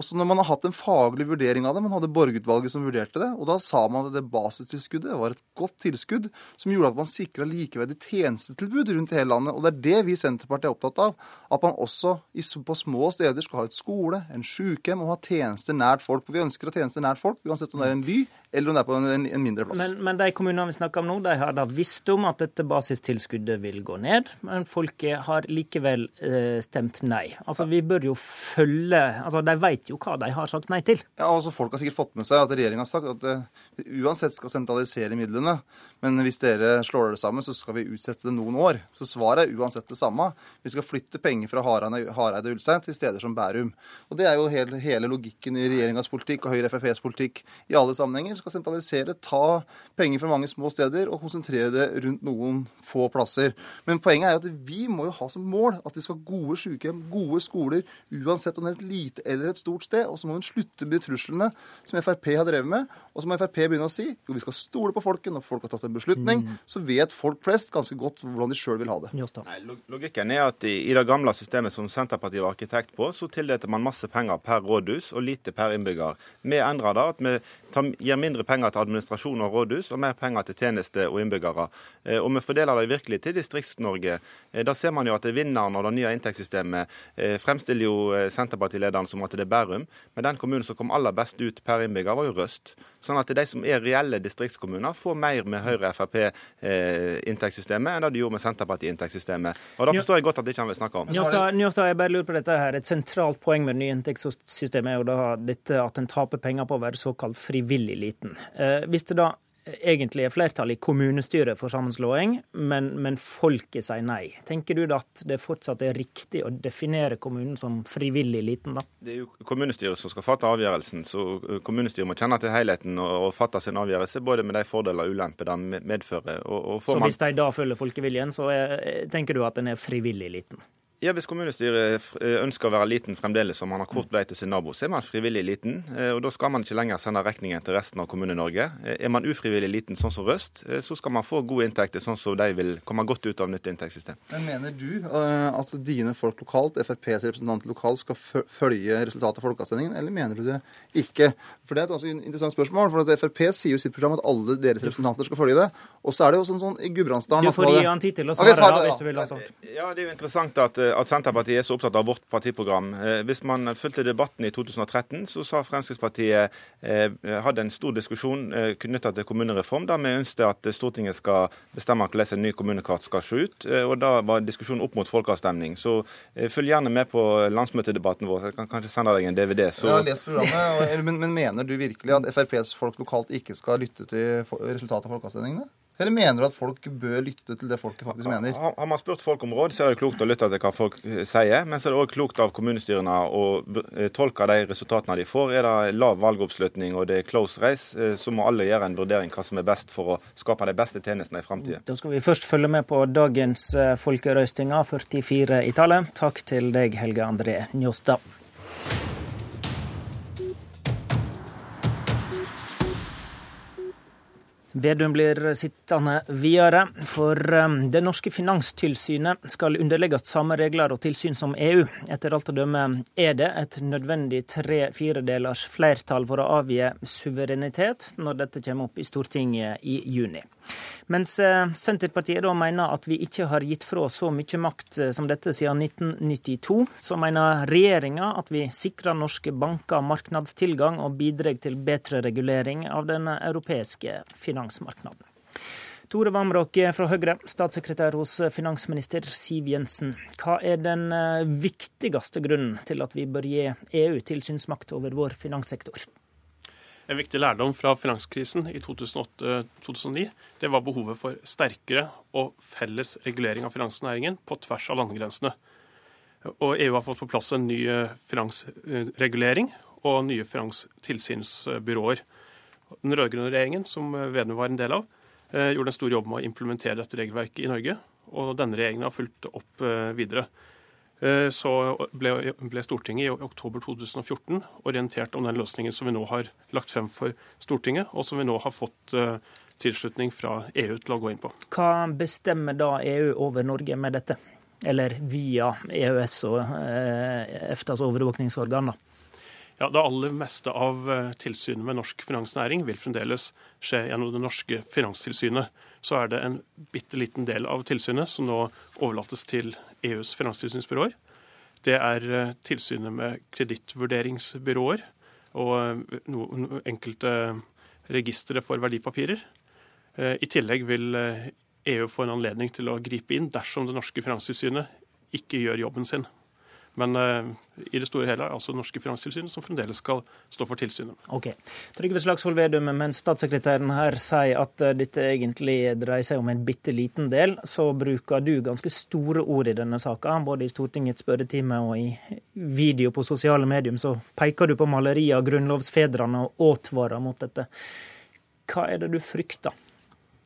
Speaker 61: Også når man har hatt en faglig vurdering av det. Man hadde borgerutvalget som vurderte det. Og da sa man at det basistilskuddet var et godt tilskudd som gjorde at man sikra likeverdig tjenestetilbud rundt hele landet. Og det er det vi i Senterpartiet er opptatt av. At man også på små steder skal ha et skole, en sykehjem og ha tjenester nært folk. For vi ønsker å ha tjenester nært folk, uansett om det er en by eller om det er på en, en mindre plass.
Speaker 59: Men, men, de kommunene vi snakker om nå, de har da visst om at dette basistilskuddet vil gå ned, men folket har likevel eh, stemt nei. Altså, Vi bør jo følge altså De vet jo hva de har sagt nei til.
Speaker 61: Ja, altså Folk har sikkert fått med seg at regjeringa har sagt at det eh, uansett skal sentralisere midlene. Men hvis dere slår det sammen, så skal vi utsette det noen år. Så svaret er uansett det samme. Vi skal flytte penger fra Hareide og Ulstein til steder som Bærum. Og Det er jo hele, hele logikken i regjeringas politikk og Høyre-FrPs politikk i alle sammenhenger skal sentralisere, ta penger fra mange små steder og konsentrere det rundt noen få plasser. Men poenget er jo at vi må jo ha som mål at vi skal ha gode sykehjem, gode skoler, uansett om det er et lite eller et stort sted. Og så må vi slutte med truslene som Frp har drevet med. Og så må Frp begynne å si jo, vi skal stole på folket når folk har tatt en beslutning. Mm. Så vet folk flest ganske godt hvordan de sjøl vil ha det.
Speaker 60: Nei, logikken er at i, i, det gamle systemet som Senterpartiet var arkitekt på, så tildelte man masse penger per rådhus og lite per innbygger. Vi endrer det. at vi tar, gir mindre mindre penger til administrasjon og rådhus, og mer penger til tjenester og innbyggere. Eh, og vi fordeler det virkelig til Distrikts-Norge. Eh, da ser man jo at vinneren av det nye inntektssystemet eh, fremstiller jo Senterpartilederen som at det er Bærum, men den kommunen som kom aller best ut per innbygger, var jo Røst. Sånn at de som er reelle distriktskommuner, får mer med Høyre-Frp-inntektssystemet enn det de gjorde med senterpartiet-inntektssystemet. Og da forstår jeg godt at de ikke han vil snakke om.
Speaker 59: Njåstad, Njåstad, jeg bare lurer på dette her. Et sentralt poeng med det nye inntektssystemet er jo da dette at en taper penger på å være såkalt frivillig lite 2019. Eh, hvis det da egentlig er flertall i kommunestyret for sammenslåing, men, men, folket sier nei. Tenker du da at det fortsatt er riktig å definere kommunen som frivillig liten, da?
Speaker 60: Det er jo kommunestyret som skal fatte avgjørelsen, så eh, kommunestyret må kjenne til helheten og, og fatte sin avgjørelse, både med de fordeler og ulemper de medfører. Og,
Speaker 59: og så man... hvis de da følger folkeviljen, så er, tenker du at den er frivillig liten?
Speaker 60: Ja, Hvis kommunestyret eh, ønsker å være liten fremdeles, som man har kort vei til sin nabo, så er man frivillig liten. Eh, og Da skal man ikke lenger sende regningen til resten av Kommune-Norge. Eh, er man ufrivillig liten, sånn som Røst, så skal man få gode inntekter, sånn som de vil komme godt ut av nytt inntektssystem.
Speaker 61: Men Mener du at dine folk lokalt, FrPs representanter lokalt, skal følge resultatet av folkeavstemningen, eller mener du det ikke? For Det er et ganske interessant spørsmål. for at Frp sier jo i sitt program at alle deres representanter skal følge det. Og så er det jo sånn, sånn i Gudbrandsdalen
Speaker 59: Du får gi han tid til å svare, okay, da, hvis du vil. Altså.
Speaker 60: Ja, det er jo interessant at at Senterpartiet er så opptatt av vårt partiprogram. Hvis man fulgte debatten i 2013, så sa Fremskrittspartiet hadde en stor diskusjon knyttet til kommunereform, der vi ønsket at Stortinget skal bestemme hvordan en ny kommunekart skal se ut. Og Da var diskusjonen opp mot folkeavstemning. Så følg gjerne med på landsmøtedebatten vår. Jeg kan kanskje sende deg en DVD.
Speaker 61: Så... Jeg har lest programmet, men, men mener du virkelig at FrPs folk lokalt ikke skal lytte til resultatet av folkeavstemningene? Eller mener du at folk bør lytte til det folket faktisk mener?
Speaker 60: Har man spurt folk om råd, så er det klokt å lytte til hva folk eh, sier. Men så er det òg klokt av kommunestyrene å eh, tolke de resultatene de får. Er det lav valgoppslutning og det er close race, eh, så må alle gjøre en vurdering hva som er best for å skape de beste tjenestene i framtida.
Speaker 59: Da skal vi først følge med på dagens folkerøstinger, 44 i tallet. Takk til deg, Helge André Njåstad. Vedum blir sittende videre, for um, det norske finanstilsynet skal underlegges samme regler og tilsyn som EU. Etter alt å dømme er det et nødvendig tre-firedelers flertall for å avgi suverenitet når dette kommer opp i Stortinget i juni. Mens uh, Senterpartiet da mener at vi ikke har gitt fra så mye makt uh, som dette siden 1992, så mener regjeringa at vi sikrer norske banker marknadstilgang og bidrar til bedre regulering av den europeiske finansmarkedet finansmarkedet. Tore Vamråk fra Høyre, statssekretær hos finansminister Siv Jensen. Hva er den eh, viktigste grunnen til at vi bør gi EU tilsynsmakt over vår finanssektor?
Speaker 62: En viktig lærdom fra finanskrisen i 2008-2009 det var behovet for sterkere og felles regulering av finansnæringen på tvers av landegrensene. Og EU har fått på plass en ny eh, finansregulering og nye finanstilsynsbyråer. Den rød-grønne regjeringen, som Vedum var en del av, eh, gjorde en stor jobb med å implementere dette regelverket i Norge. Og denne regjeringen har fulgt opp eh, videre. Eh, så ble, ble, Stortinget i oktober 2014 orientert om den løsningen som vi nå har lagt frem for Stortinget, og som vi nå har fått tilslutning fra EU til å gå inn på.
Speaker 59: Hva bestemmer da EU over Norge med dette? Eller via EØS og EFTAs overvåkningsorgan, da?
Speaker 62: Ja, Det aller meste av eh, tilsynet med norsk finansnæring vil fremdeles skje gjennom det norske finanstilsynet. Så er det en bitte liten del av tilsynet som nå overlates til EUs finanstilsynsbyråer. Det er eh, tilsynet med kredittvurderingsbyråer og eh, noen enkelte registre for verdipapirer. I tillegg vil EU få en anledning til å gripe inn dersom det norske finanstilsynet ikke gjør jobben sin. Men uh, i det store hele er altså det norske finanstilsynet som fremdeles skal stå for tilsynet.
Speaker 59: Ok. Trygve Slagsvold Vedum, mens statssekretæren her sier at uh, dette egentlig dreier seg om en bitte liten del, så bruker du ganske store ord i denne saka. Både i Stortingets spørretime og i video på sosiale medier så peker du på malerier av grunnlovsfedrene og advarer mot dette. Hva er det du frykter?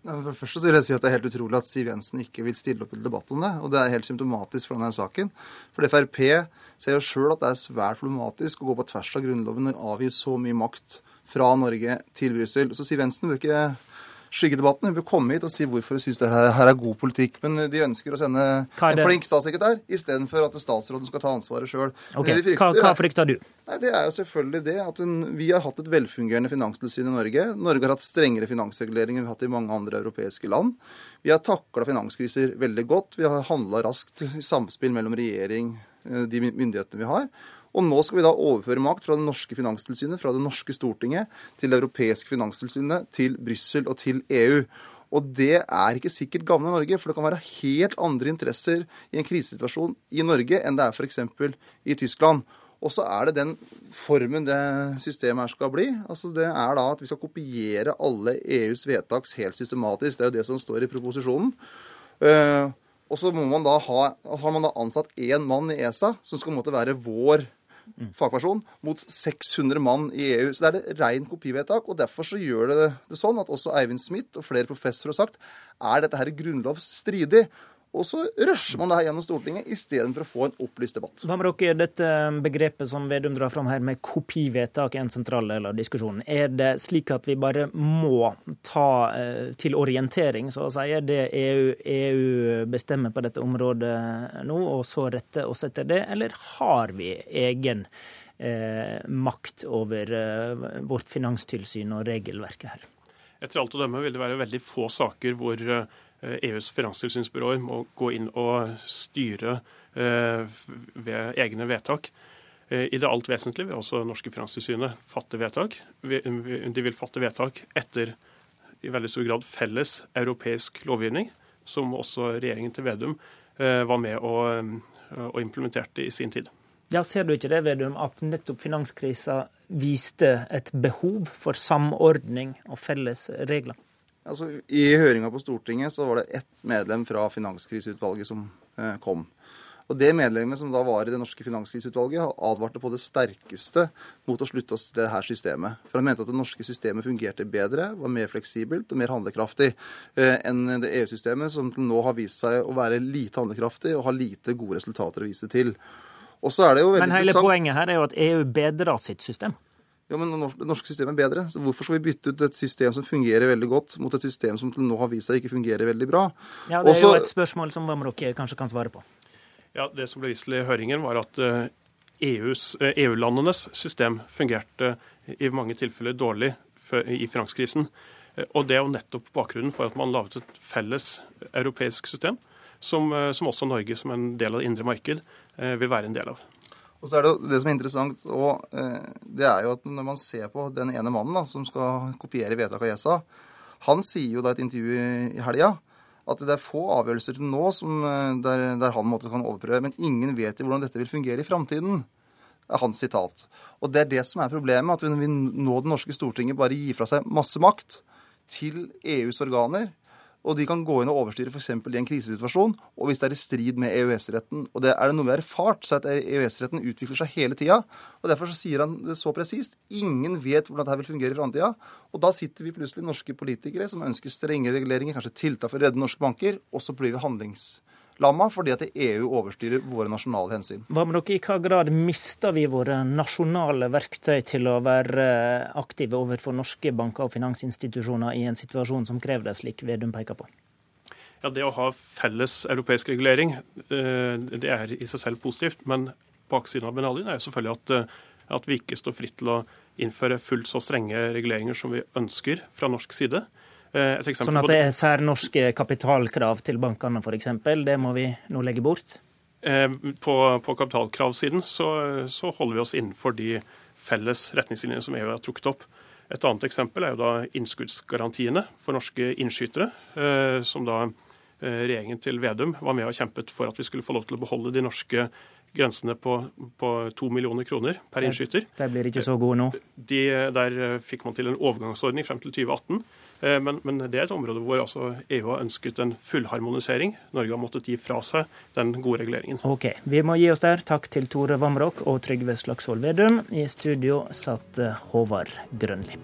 Speaker 61: For det første vil jeg si at Det er helt utrolig at Siv Jensen ikke vil stille opp til debatt om det. og Det er helt symptomatisk for denne saken. For Frp ser jo sjøl at det er svært problematisk å gå på tvers av Grunnloven og avgi så mye makt fra Norge til Brussel. Så Siv Jensen bør ikke skyggedebatten. Hun bør komme hit og si hvorfor hun syns det her, her, er god politikk. Men de ønsker å sende en flink statssekretær istedenfor at statsråden skal ta ansvaret sjøl.
Speaker 59: Okay. Hva, hva frykter du?
Speaker 61: Nei, Det er jo selvfølgelig det at hun, vi har hatt et velfungerende finanstilsyn i Norge. Norge har hatt strengere finansreguleringer enn vi har hatt i mange andre europeiske land. Vi har takla finanskriser veldig godt. Vi har handla raskt i samspill mellom regjering, eh, de myndighetene vi har. Og nå skal vi da overføre makt fra det norske finanstilsynet, fra det norske Stortinget, til det europeiske finanstilsynet, til Brussel og til EU. Og det er ikke sikkert gagner Norge, for det kan være helt andre interesser i en krisesituasjon i Norge enn det er f.eks. i Tyskland. Og så er det den formen det systemet her skal bli. Altså Det er da at vi skal kopiere alle EUs vedtak helt systematisk. Det er jo det som står i proposisjonen. Uh, og så må man da ha, har man da ansatt én mann i ESA som skal måtte være vår fagperson mot 600 mann i EU. Så det er det rein kopivedtak. og Derfor så gjør det det sånn at også Eivind Smith og flere professorer har sagt er dette her grunnlovsstridig. Og så rusher man det her gjennom Stortinget istedenfor å få en opplyst debatt.
Speaker 59: Hva med dere, dette begrepet som Vedum drar fram her, med kopivedtak, er en sentral del av diskusjonen. Er det slik at vi bare må ta eh, til orientering, så å si, det EU, EU bestemmer på dette området nå, og så rette oss etter det, eller har vi egen eh, makt over eh, vårt finanstilsyn og regelverket her?
Speaker 62: Etter alt å dømme vil det være veldig få saker hvor eh, EUs finanstilsynsbyråer må gå inn og styre ved egne vedtak. I det alt vesentlige vil også norske finanstilsynet fatte vedtak. De vil fatte vedtak etter i veldig stor grad felles europeisk lovgivning, som også regjeringen til Vedum var med og implementerte i sin tid.
Speaker 59: Ja, Ser du ikke det, Vedum, at nettopp finanskrisa viste et behov for samordning og felles regler?
Speaker 61: Altså, I høringa på Stortinget så var det ett medlem fra Finanskriseutvalget som eh, kom. Og Det medlemmet som da var i det norske finanskriseutvalget, advarte på det sterkeste mot å slutte oss til det her systemet. For han mente at det norske systemet fungerte bedre, var mer fleksibelt og mer handlekraftig eh, enn det EU-systemet, som til nå har vist seg å være lite handlekraftig og har lite gode resultater å vise til.
Speaker 59: Men hele poenget her er jo at EU bedrer sitt system.
Speaker 61: Ja, men Det norske systemet er bedre. Så Hvorfor skal vi bytte ut et system som fungerer veldig godt, mot et system som til nå har vist seg ikke fungerer veldig bra?
Speaker 59: Ja, Det er Også, jo et spørsmål som Vamrok kanskje kan svare på.
Speaker 62: Ja, Det som ble vist til i høringen, var at EU-landenes eh, e system fungerte i mange tilfeller dårlig i finanskrisen. Eh, og Det er jo nettopp bakgrunnen for at man laget et felles europeisk system, som, eh, som også Norge, som en del av det indre marked, Eh, vil være en del av.
Speaker 61: Og så er Det det som er interessant, og eh, det er jo at når man ser på den ene mannen da, som skal kopiere vedtaket av ESA, han sier jo da i et intervju i helga at det er få avgjørelser til nå som, eh, der, der, han måtte kan overprøve, men ingen vet hvordan dette vil fungere i framtiden. er hans sitat. Og det er det som er problemet, at vi nå det norske Stortinget bare gir fra seg masse makt til EUs organer og de kan gå inn og overstyre f.eks. i en krisesituasjon, og hvis det er i strid med EØS-retten. Og det er det noe vi har erfart, så at EØS-retten utvikler seg hele tida. Og derfor så sier han det så presist. Ingen vet hvordan dette vil fungere i framtida. Og da sitter vi plutselig norske politikere som ønsker strenge reguleringer, kanskje tiltak for å redde norske banker, og så blir vi handlings lamma fordi at EU overstyrer våre nasjonale hensyn.
Speaker 59: Hva med dere, I hva grad mister vi våre nasjonale verktøy til å være aktive overfor norske banker og finansinstitusjoner i en situasjon som krever det, slik Vedum peker på?
Speaker 62: Ja, Det å ha felles europeisk regulering eh, det er i seg selv positivt. Men baksiden av medaljen er jo selvfølgelig at, eh, at vi ikke står fritt til å innføre fullt så strenge reguleringer som vi ønsker fra norsk side.
Speaker 59: Eh, sånn at det er særnorske kapitalkrav til bankene f.eks. Det må vi nå legge bort?
Speaker 62: Eh, på, på kapitalkravsiden så, så, holder vi oss innenfor de felles retningslinjene som EU har trukket opp. Et annet eksempel er jo da innskuddsgarantiene for norske innskytere, eh, som da regjeringen til Vedum var med og kjempet for at vi skulle få lov til å beholde de norske grensene på, på to millioner kroner per innskyter.
Speaker 59: De blir ikke så gode nå?
Speaker 62: De, der fikk man til en overgangsordning frem til 2018. Eh, men, men, det er et område hvor altså EU har ønsket en fullharmonisering. Norge har måttet gi fra seg den gode reguleringen.
Speaker 59: Ok, Vi må gi oss der. Takk til Tore Vamrok og Trygve Slagsvold Vedum. I studio satt eh, Håvard Grønli.